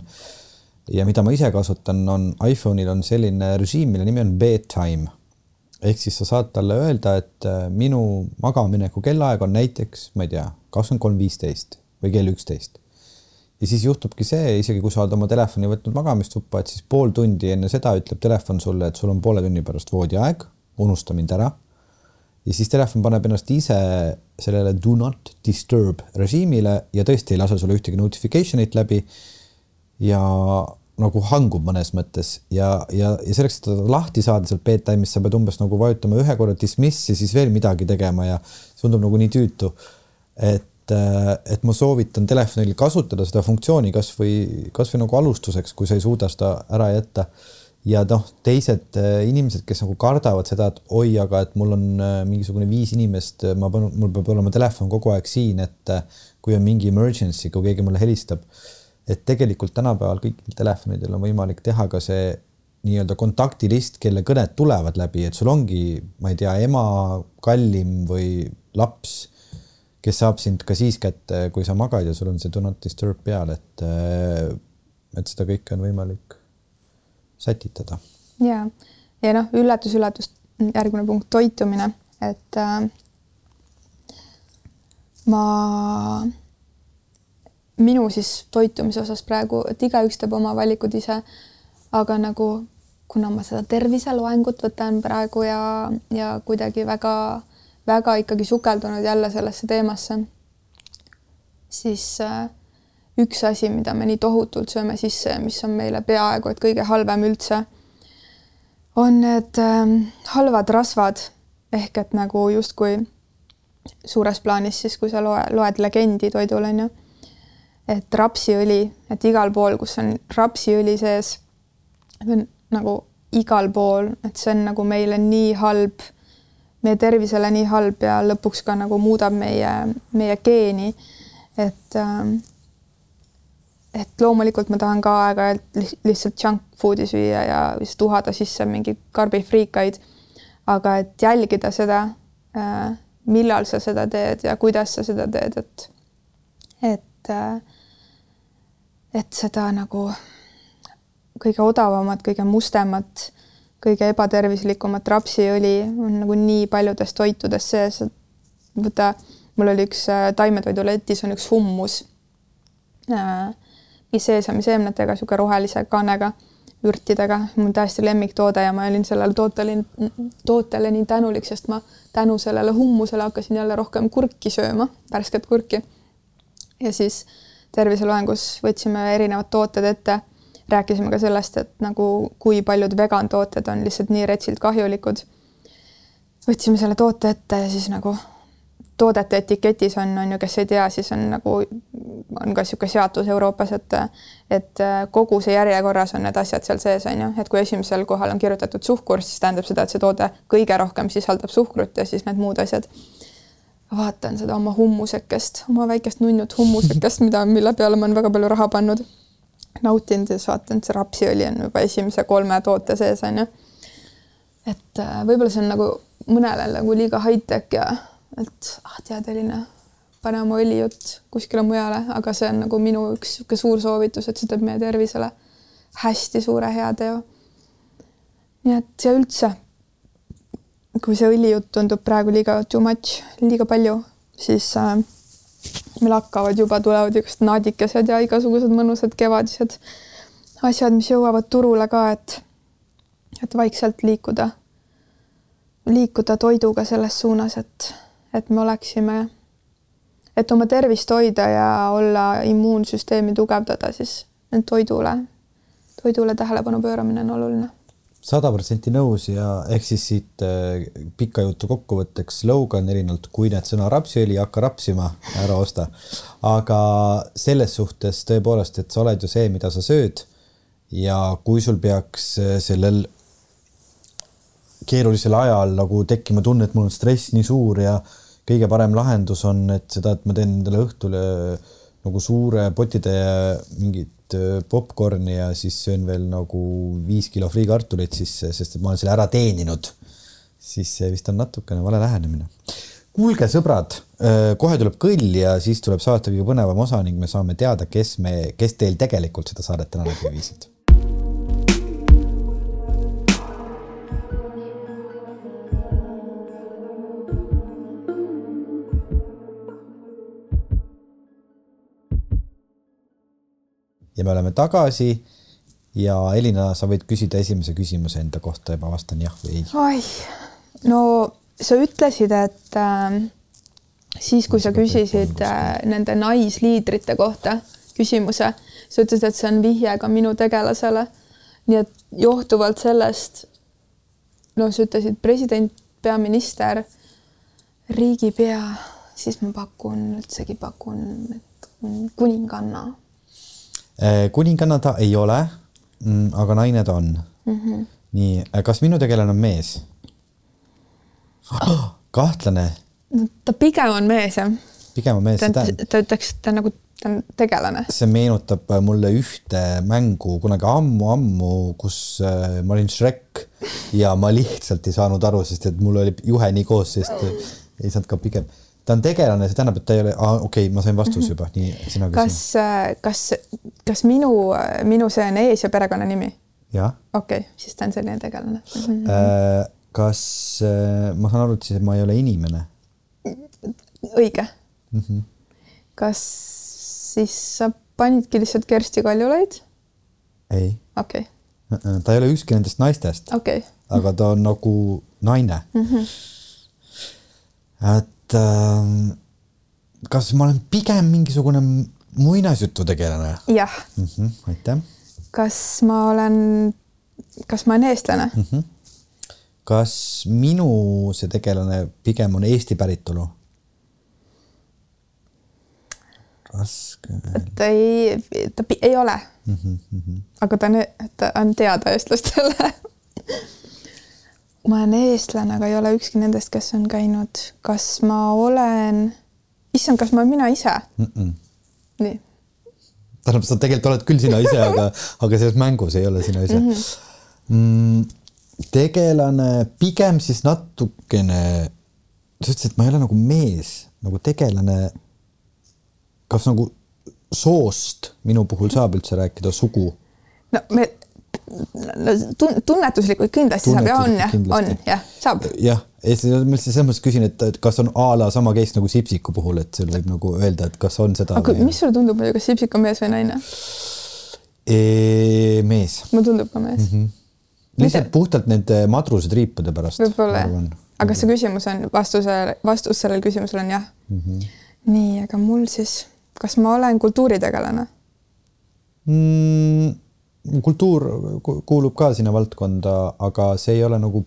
ja mida ma ise kasutan, on iPhone'il on selline režiim, mille nimi on bedtime. Ehk siis sa saad talle öelda, et äh, minu magamamineku kellaaeg on näiteks, ma ei tea, kakskümmend kolm viisteist või kell üksteist. ja siis juhtubki see, isegi kui sa oled oma telefoni võtnud magamistuppa, et siis pool tundi enne seda ütleb telefon sulle, et sul on poole tunni pärast voodiaeg, unusta mind ära. ja siis telefon paneb ennast ise sellele do not disturb režiimile ja tõesti ei lase sulle ühtegi notification'it läbi ja nagu hangub mõnes mõttes ja, ja, ja selleks, et lahti saada sealt bedtime'ist, sa pead umbes nagu vajutama ühe korra dismiss ja siis veel midagi tegema ja see tundub nagu nii tüütu. et, äh, et ma soovitan telefonil kasutada seda funktsiooni kasvõi, kasvõi nagu alustuseks, kui sa ei suuda seda ära jätta. ja noh, teised äh, inimesed, kes nagu kardavad seda, et oi, aga et mul on äh, mingisugune viis inimest, ma pean, mul peab olema telefon kogu aeg siin, et kui on mingi emergency, kui keegi mulle helistab et tegelikult tänapäeval kõikidel telefonidel on võimalik teha ka see nii-öelda kontaktilist, kelle kõned tulevad läbi, et sul ongi, ma ei tea, ema, kallim või laps, kes saab sind ka siis kätte, kui sa magad ja sul on see do not disturb peal, et, et seda kõike on võimalik sätitada. ja, ja noh, üllatus-üllatus, järgmine punkt, toitumine, et äh, ma minu siis toitumise osas praegu, et igaüks teeb oma valikud ise. aga nagu kuna ma seda terviseloengut võtan praegu ja, ja kuidagi väga-väga ikkagi sukeldunud jälle sellesse teemasse, siis äh, üks asi, mida me nii tohutult sööme sisse ja mis on meile peaaegu et kõige halvem üldse, on need äh, halvad rasvad ehk et nagu justkui suures plaanis siis, kui sa loe, loed legendi toidul onju et rapsiõli, et igal pool, kus on rapsiõli sees, nagu igal pool, et see on nagu meile nii halb, meie tervisele nii halb ja lõpuks ka nagu muudab meie, meie geeni. et ähm, et loomulikult ma tahan ka aeg-ajalt lihtsalt junk food'i süüa ja lihtsalt uhada sisse mingi karbifriikaid. aga et jälgida seda, äh, millal sa seda teed ja kuidas sa seda teed, et, et äh, et seda nagu kõige odavamat, kõige mustemat, kõige ebatervislikumat rapsiõli on nagu nii paljudes toitudes sees. võta, mul oli üks äh, taimetoiduletis on üks hummus äh,, seesami seemnetega, niisugune rohelise kannega, vürtidega, mul täiesti lemmiktoode ja ma olin sellele tootele, tootele nii tänulik, sest ma tänu sellele hummusele hakkasin jälle rohkem kurki sööma, värsket kurki. ja siis äh, terviseloengus võtsime erinevad tooted ette, rääkisime ka sellest, et nagu kui paljud vegan tooted on lihtsalt nii retsilt kahjulikud. võtsime selle toote ette ja siis nagu toodete etiketis on, on ju, kes ei tea, siis on nagu, on ka niisugune seadus Euroopas, et et kogu see järjekorras on need asjad seal sees, on ju, et kui esimesel kohal on kirjutatud suhkur, siis tähendab seda, et see toode kõige rohkem sisaldab suhkrut ja siis need muud asjad vaatan seda oma hummusekest, oma väikest nunnut hummusekest, mida, mille peale ma olen väga palju raha pannud. nautinud ja siis vaatan, see rapsiõli on juba esimese kolme toote sees on ju. et äh, võib-olla see on nagu mõnele nagu liiga high-tech ja et ah tead, Elina, pane oma õlijutt kuskile mujale, aga see on nagu minu üks niisugune suur soovitus, et see teeb meie tervisele hästi suure heateo. nii et ja üldse kui see õlijutt tundub praegu liiga too much, liiga palju, siis äh, meil hakkavad juba, tulevad igast naadikesed ja igasugused mõnusad kevadised asjad, mis jõuavad turule ka, et, et vaikselt liikuda, liikuda toiduga selles suunas, et, et me oleksime, et oma tervist hoida ja olla immuunsüsteemi tugevdada, siis toidule, toidule tähelepanu pööramine on oluline sada protsenti nõus ja ehk siis siit äh, pika jutu kokkuvõtteks slogan erinevalt, kui need sõna rapsiõli, hakka rapsima, ära osta. aga selles suhtes tõepoolest, et sa oled ju see, mida sa sööd. ja kui sul peaks äh, sellel keerulisel ajal nagu tekkima tunne, et mul on stress nii suur ja kõige parem lahendus on, et seda, et ma teen endale õhtule nagu suure potitäie mingit äh, popkorni ja siis söön veel nagu viis kilo friikartulit sisse, sest et ma olen selle ära teeninud, siis see vist on natukene vale lähenemine. kuulge, sõbrad, äh, kohe tuleb kõll ja siis tuleb saate kõige põnevam osa ning me saame teada, kes me, kes teil tegelikult seda saadet täna läbi viisid ja me oleme tagasi. ja Elina, sa võid küsida esimese küsimuse enda kohta ja ma vastan jah või ei. oih, no sa ütlesid, et äh, siis, kui sa küsisid äh, nende naisliidrite kohta küsimuse, sa ütlesid, et see on vihje ka minu tegelasele. nii et johtuvalt sellest, no sa ütlesid president, peaminister, riigipea, siis ma pakun, üldsegi pakun, kuninganna kuninganna ta ei ole, mm, aga naine ta on mm. -hmm. nii, äh, kas minu tegelane on mees oh,? kahtlane. no ta pigem on mees jah. pigem on mees. ta, ta ütleks, ta nagu, ta on tegelane. see meenutab äh, mulle ühte mängu kunagi ammu-ammu, kus äh, ma olin Shrek ja ma lihtsalt ei saanud aru, sest et mul oli juhe nii koos, sest ei saanud ka pigem ta on tegelane, see tähendab, et ta ei ole, okei okay,, ma sain vastuse mhm. juba, nii sina küsi. kas, kas, kas minu, minu see on ees- ja perekonnanimi? jah. okei okay,, siis ta on selline tegelane mm. -hmm. kas ma saan aru, et siis ma ei ole inimene? õige mm. -hmm. kas siis sa panidki lihtsalt Kersti Kaljulaid? ei. okei okay. ta ei ole ükski nendest naistest okay.. aga ta on nagu naine mm. -hmm. et et äh, kas ma olen pigem mingisugune muinasjututegelane? jah mm. -hmm, aitäh. kas ma olen, kas ma olen eestlane mm? -hmm. kas minu see tegelane pigem on Eesti päritolu? raske. ta ei, ta ei ole mm. -hmm. aga ta on, ta on teada eestlastele ma olen eestlane, aga ei ole ükski nendest, kes on käinud. kas ma olen, issand, kas ma olen mina ise mm? -mm. nii. tähendab, sa tegelikult oled küll sina ise, aga, aga selles mängus ei ole sina ise mm. -hmm. Mm, tegelane pigem siis natukene, sa ütlesid, et ma ei ole nagu mees, nagu tegelane. kas nagu soost minu puhul saab üldse rääkida, sugu? no me tunnetuslikult kindlasti saab ja on on jah, saab. jah, ma selles mõttes küsin, et, kas on a la sama case nagu Sipsiku puhul, et seal võib nagu öelda, et kas on seda. aga või... mis sulle tundub, kas Sipsik on mees või naine? mees. mulle tundub ka mees mm. -hmm. lihtsalt puhtalt nende madrusetriipude pärast. võib-olla jah, aga kas see küsimus on vastuse, vastus sellele küsimusele on jah mm? -hmm. nii, aga mul siis, kas ma olen kultuuritegelane mm,? Kultuur kuulub ka sinna valdkonda, aga see ei ole nagu,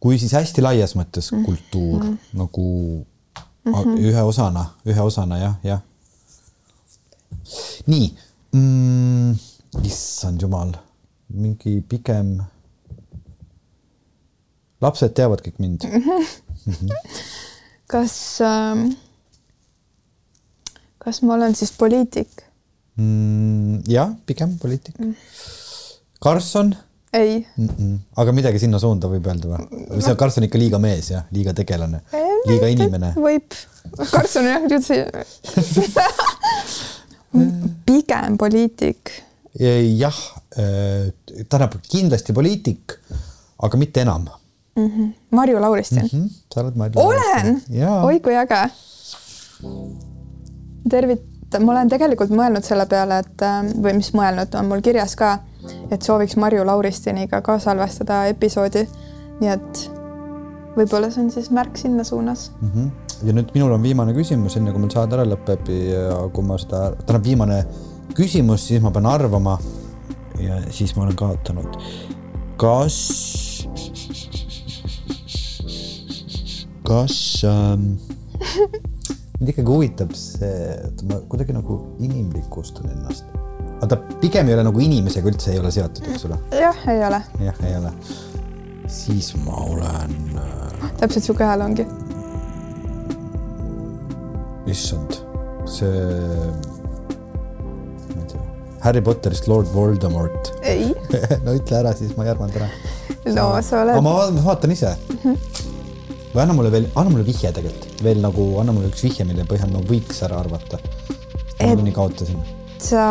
kui siis hästi laias mõttes mhm. kultuur mm -hmm. nagu mm -hmm. ühe osana, ühe osana jah, jah. nii mm,, issand jumal, mingi pigem. lapsed teavad kõik mind mm. -hmm. kas ähm,, kas ma olen siis poliitik? Mm,? jah, pigem poliitik mm.. Karlsson? ei mm. -mm. aga midagi sinna suunda võib öelda või? või see on Karlsson ikka liiga mees jah, liiga tegelane, liiga inimene? võib, Karlsson jah, üldse pigem poliitik. jah, äh, tähendab kindlasti poliitik, aga mitte enam mm. -hmm. Marju Lauristin mm. -hmm. sa oled Marju. olen, oi kui äge. tervit-, et ma olen tegelikult mõelnud selle peale, et äh, või mis mõelnud, on mul kirjas ka, et sooviks Marju Lauristiniga ka salvestada episoodi. nii et võib-olla see on siis märk sinna suunas mm. -hmm. ja nüüd minul on viimane küsimus, enne kui meil saade ära lõpeb ja kui ma seda, tähendab viimane küsimus, siis ma pean arvama. ja siis ma olen kaotanud. kas, kas ähm, mind ikkagi huvitab see, et ma kuidagi nagu inimlikustan ennast. vaata, pigem ei ole nagu inimesega üldse ei ole seotud, eks ole. jah, ei ole. jah, ei ole. siis ma olen äh.... täpselt sihuke hääl ongi. issand, see Harry Potterist Lord Voldemort. ei no ütle ära, siis ma ei arvanud ära. no sa oled. ma vaatan ise mm. -hmm. Või anna mulle veel, anna mulle vihje tegelikult veel nagu, anna mulle üks vihje, mille põhjal ma võiks ära arvata. nagunii kaotasin. sa,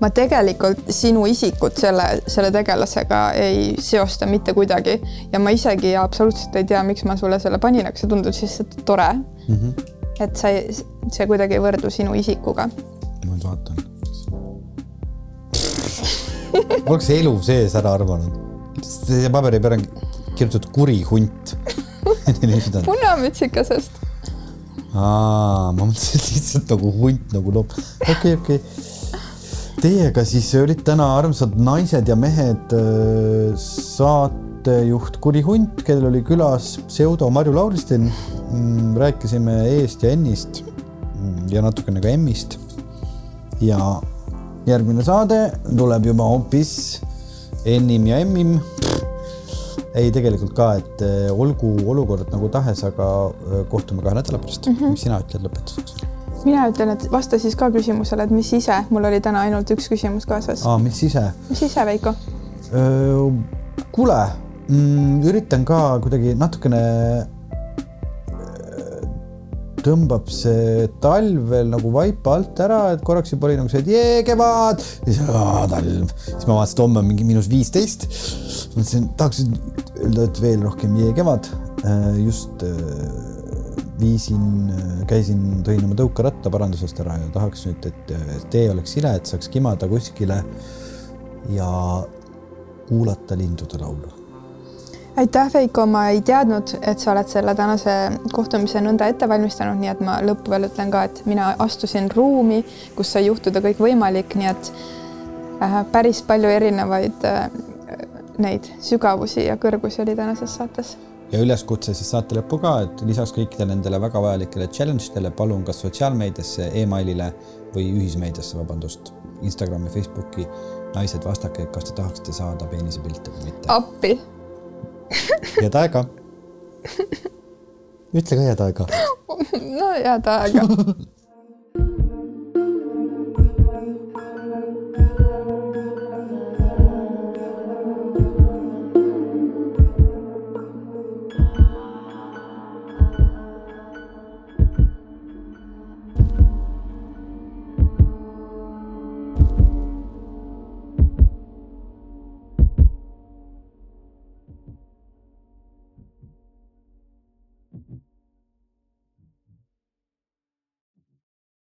ma tegelikult sinu isikut selle, selle tegelasega ei seosta mitte kuidagi ja ma isegi absoluutselt ei tea, miks ma sulle selle panin, aga see tundus lihtsalt tore mm. -hmm. et sa ei, see kuidagi ei võrdu sinu isikuga ma nüüd vaatan. oleks elu sees ära arvanud. see paberi peal on kirjutatud kuri hunt punamütsikasest. aa, ma mõtlesin lihtsalt nagu hunt nagu loom. okei okay,, okei okay. Teiega siis olid täna armsad naised ja mehed äh, saatejuht Kuri Hunt, kellel oli külas pseudo Marju Lauristin. Mm, rääkisime E-st ja N-ist mm, ja natukene ka M-ist ja järgmine saade tuleb juba hoopis ennim ja emmim. Ei, tegelikult ka, et eh, olgu olukord nagu tahes, aga eh, kohtume kahe nädala pärast mm. -hmm. mis sina ütled lõpetuseks? mina ütlen, et vasta siis ka küsimusele, et mis ise, mul oli täna ainult üks küsimus kaasas. aa, mis ise? mis ise, Veiko? kuule mm,, üritan ka kuidagi natukene tõmbab see talv veel nagu vaipa alt ära, et korraks juba oli nagu see, et jee, kevad. siis talv, siis ma vaatasin, et homme on mingi miinus viisteist. mõtlesin, tahaks öelda, et veel rohkem jee, kevad. Äh, just äh, viisin, äh, käisin, tõin oma tõukeratta parandusest ära ja tahaks nüüd, et tee oleks sile, et saaks kimada kuskile ja kuulata lindude laulu aitäh, Veiko, ma ei teadnud, et sa oled selle tänase kohtumise nõnda ette valmistanud, nii et ma lõppu veel ütlen ka, et mina astusin ruumi, kus sai juhtuda kõik võimalik, nii et äh, päris palju erinevaid äh, neid sügavusi ja kõrgusi oli tänases saates. ja üleskutse siis saate lõppu ka, et lisaks kõikidele nendele väga vajalikele challenge dele palun kas sotsiaalmeediasse e, emailile või ühismeediasse, vabandust, Instagrami, Facebooki naised, vastake, kas te tahaksite saada peenisepilte või mitte. appi head aega. ütle ka head aega. no head aega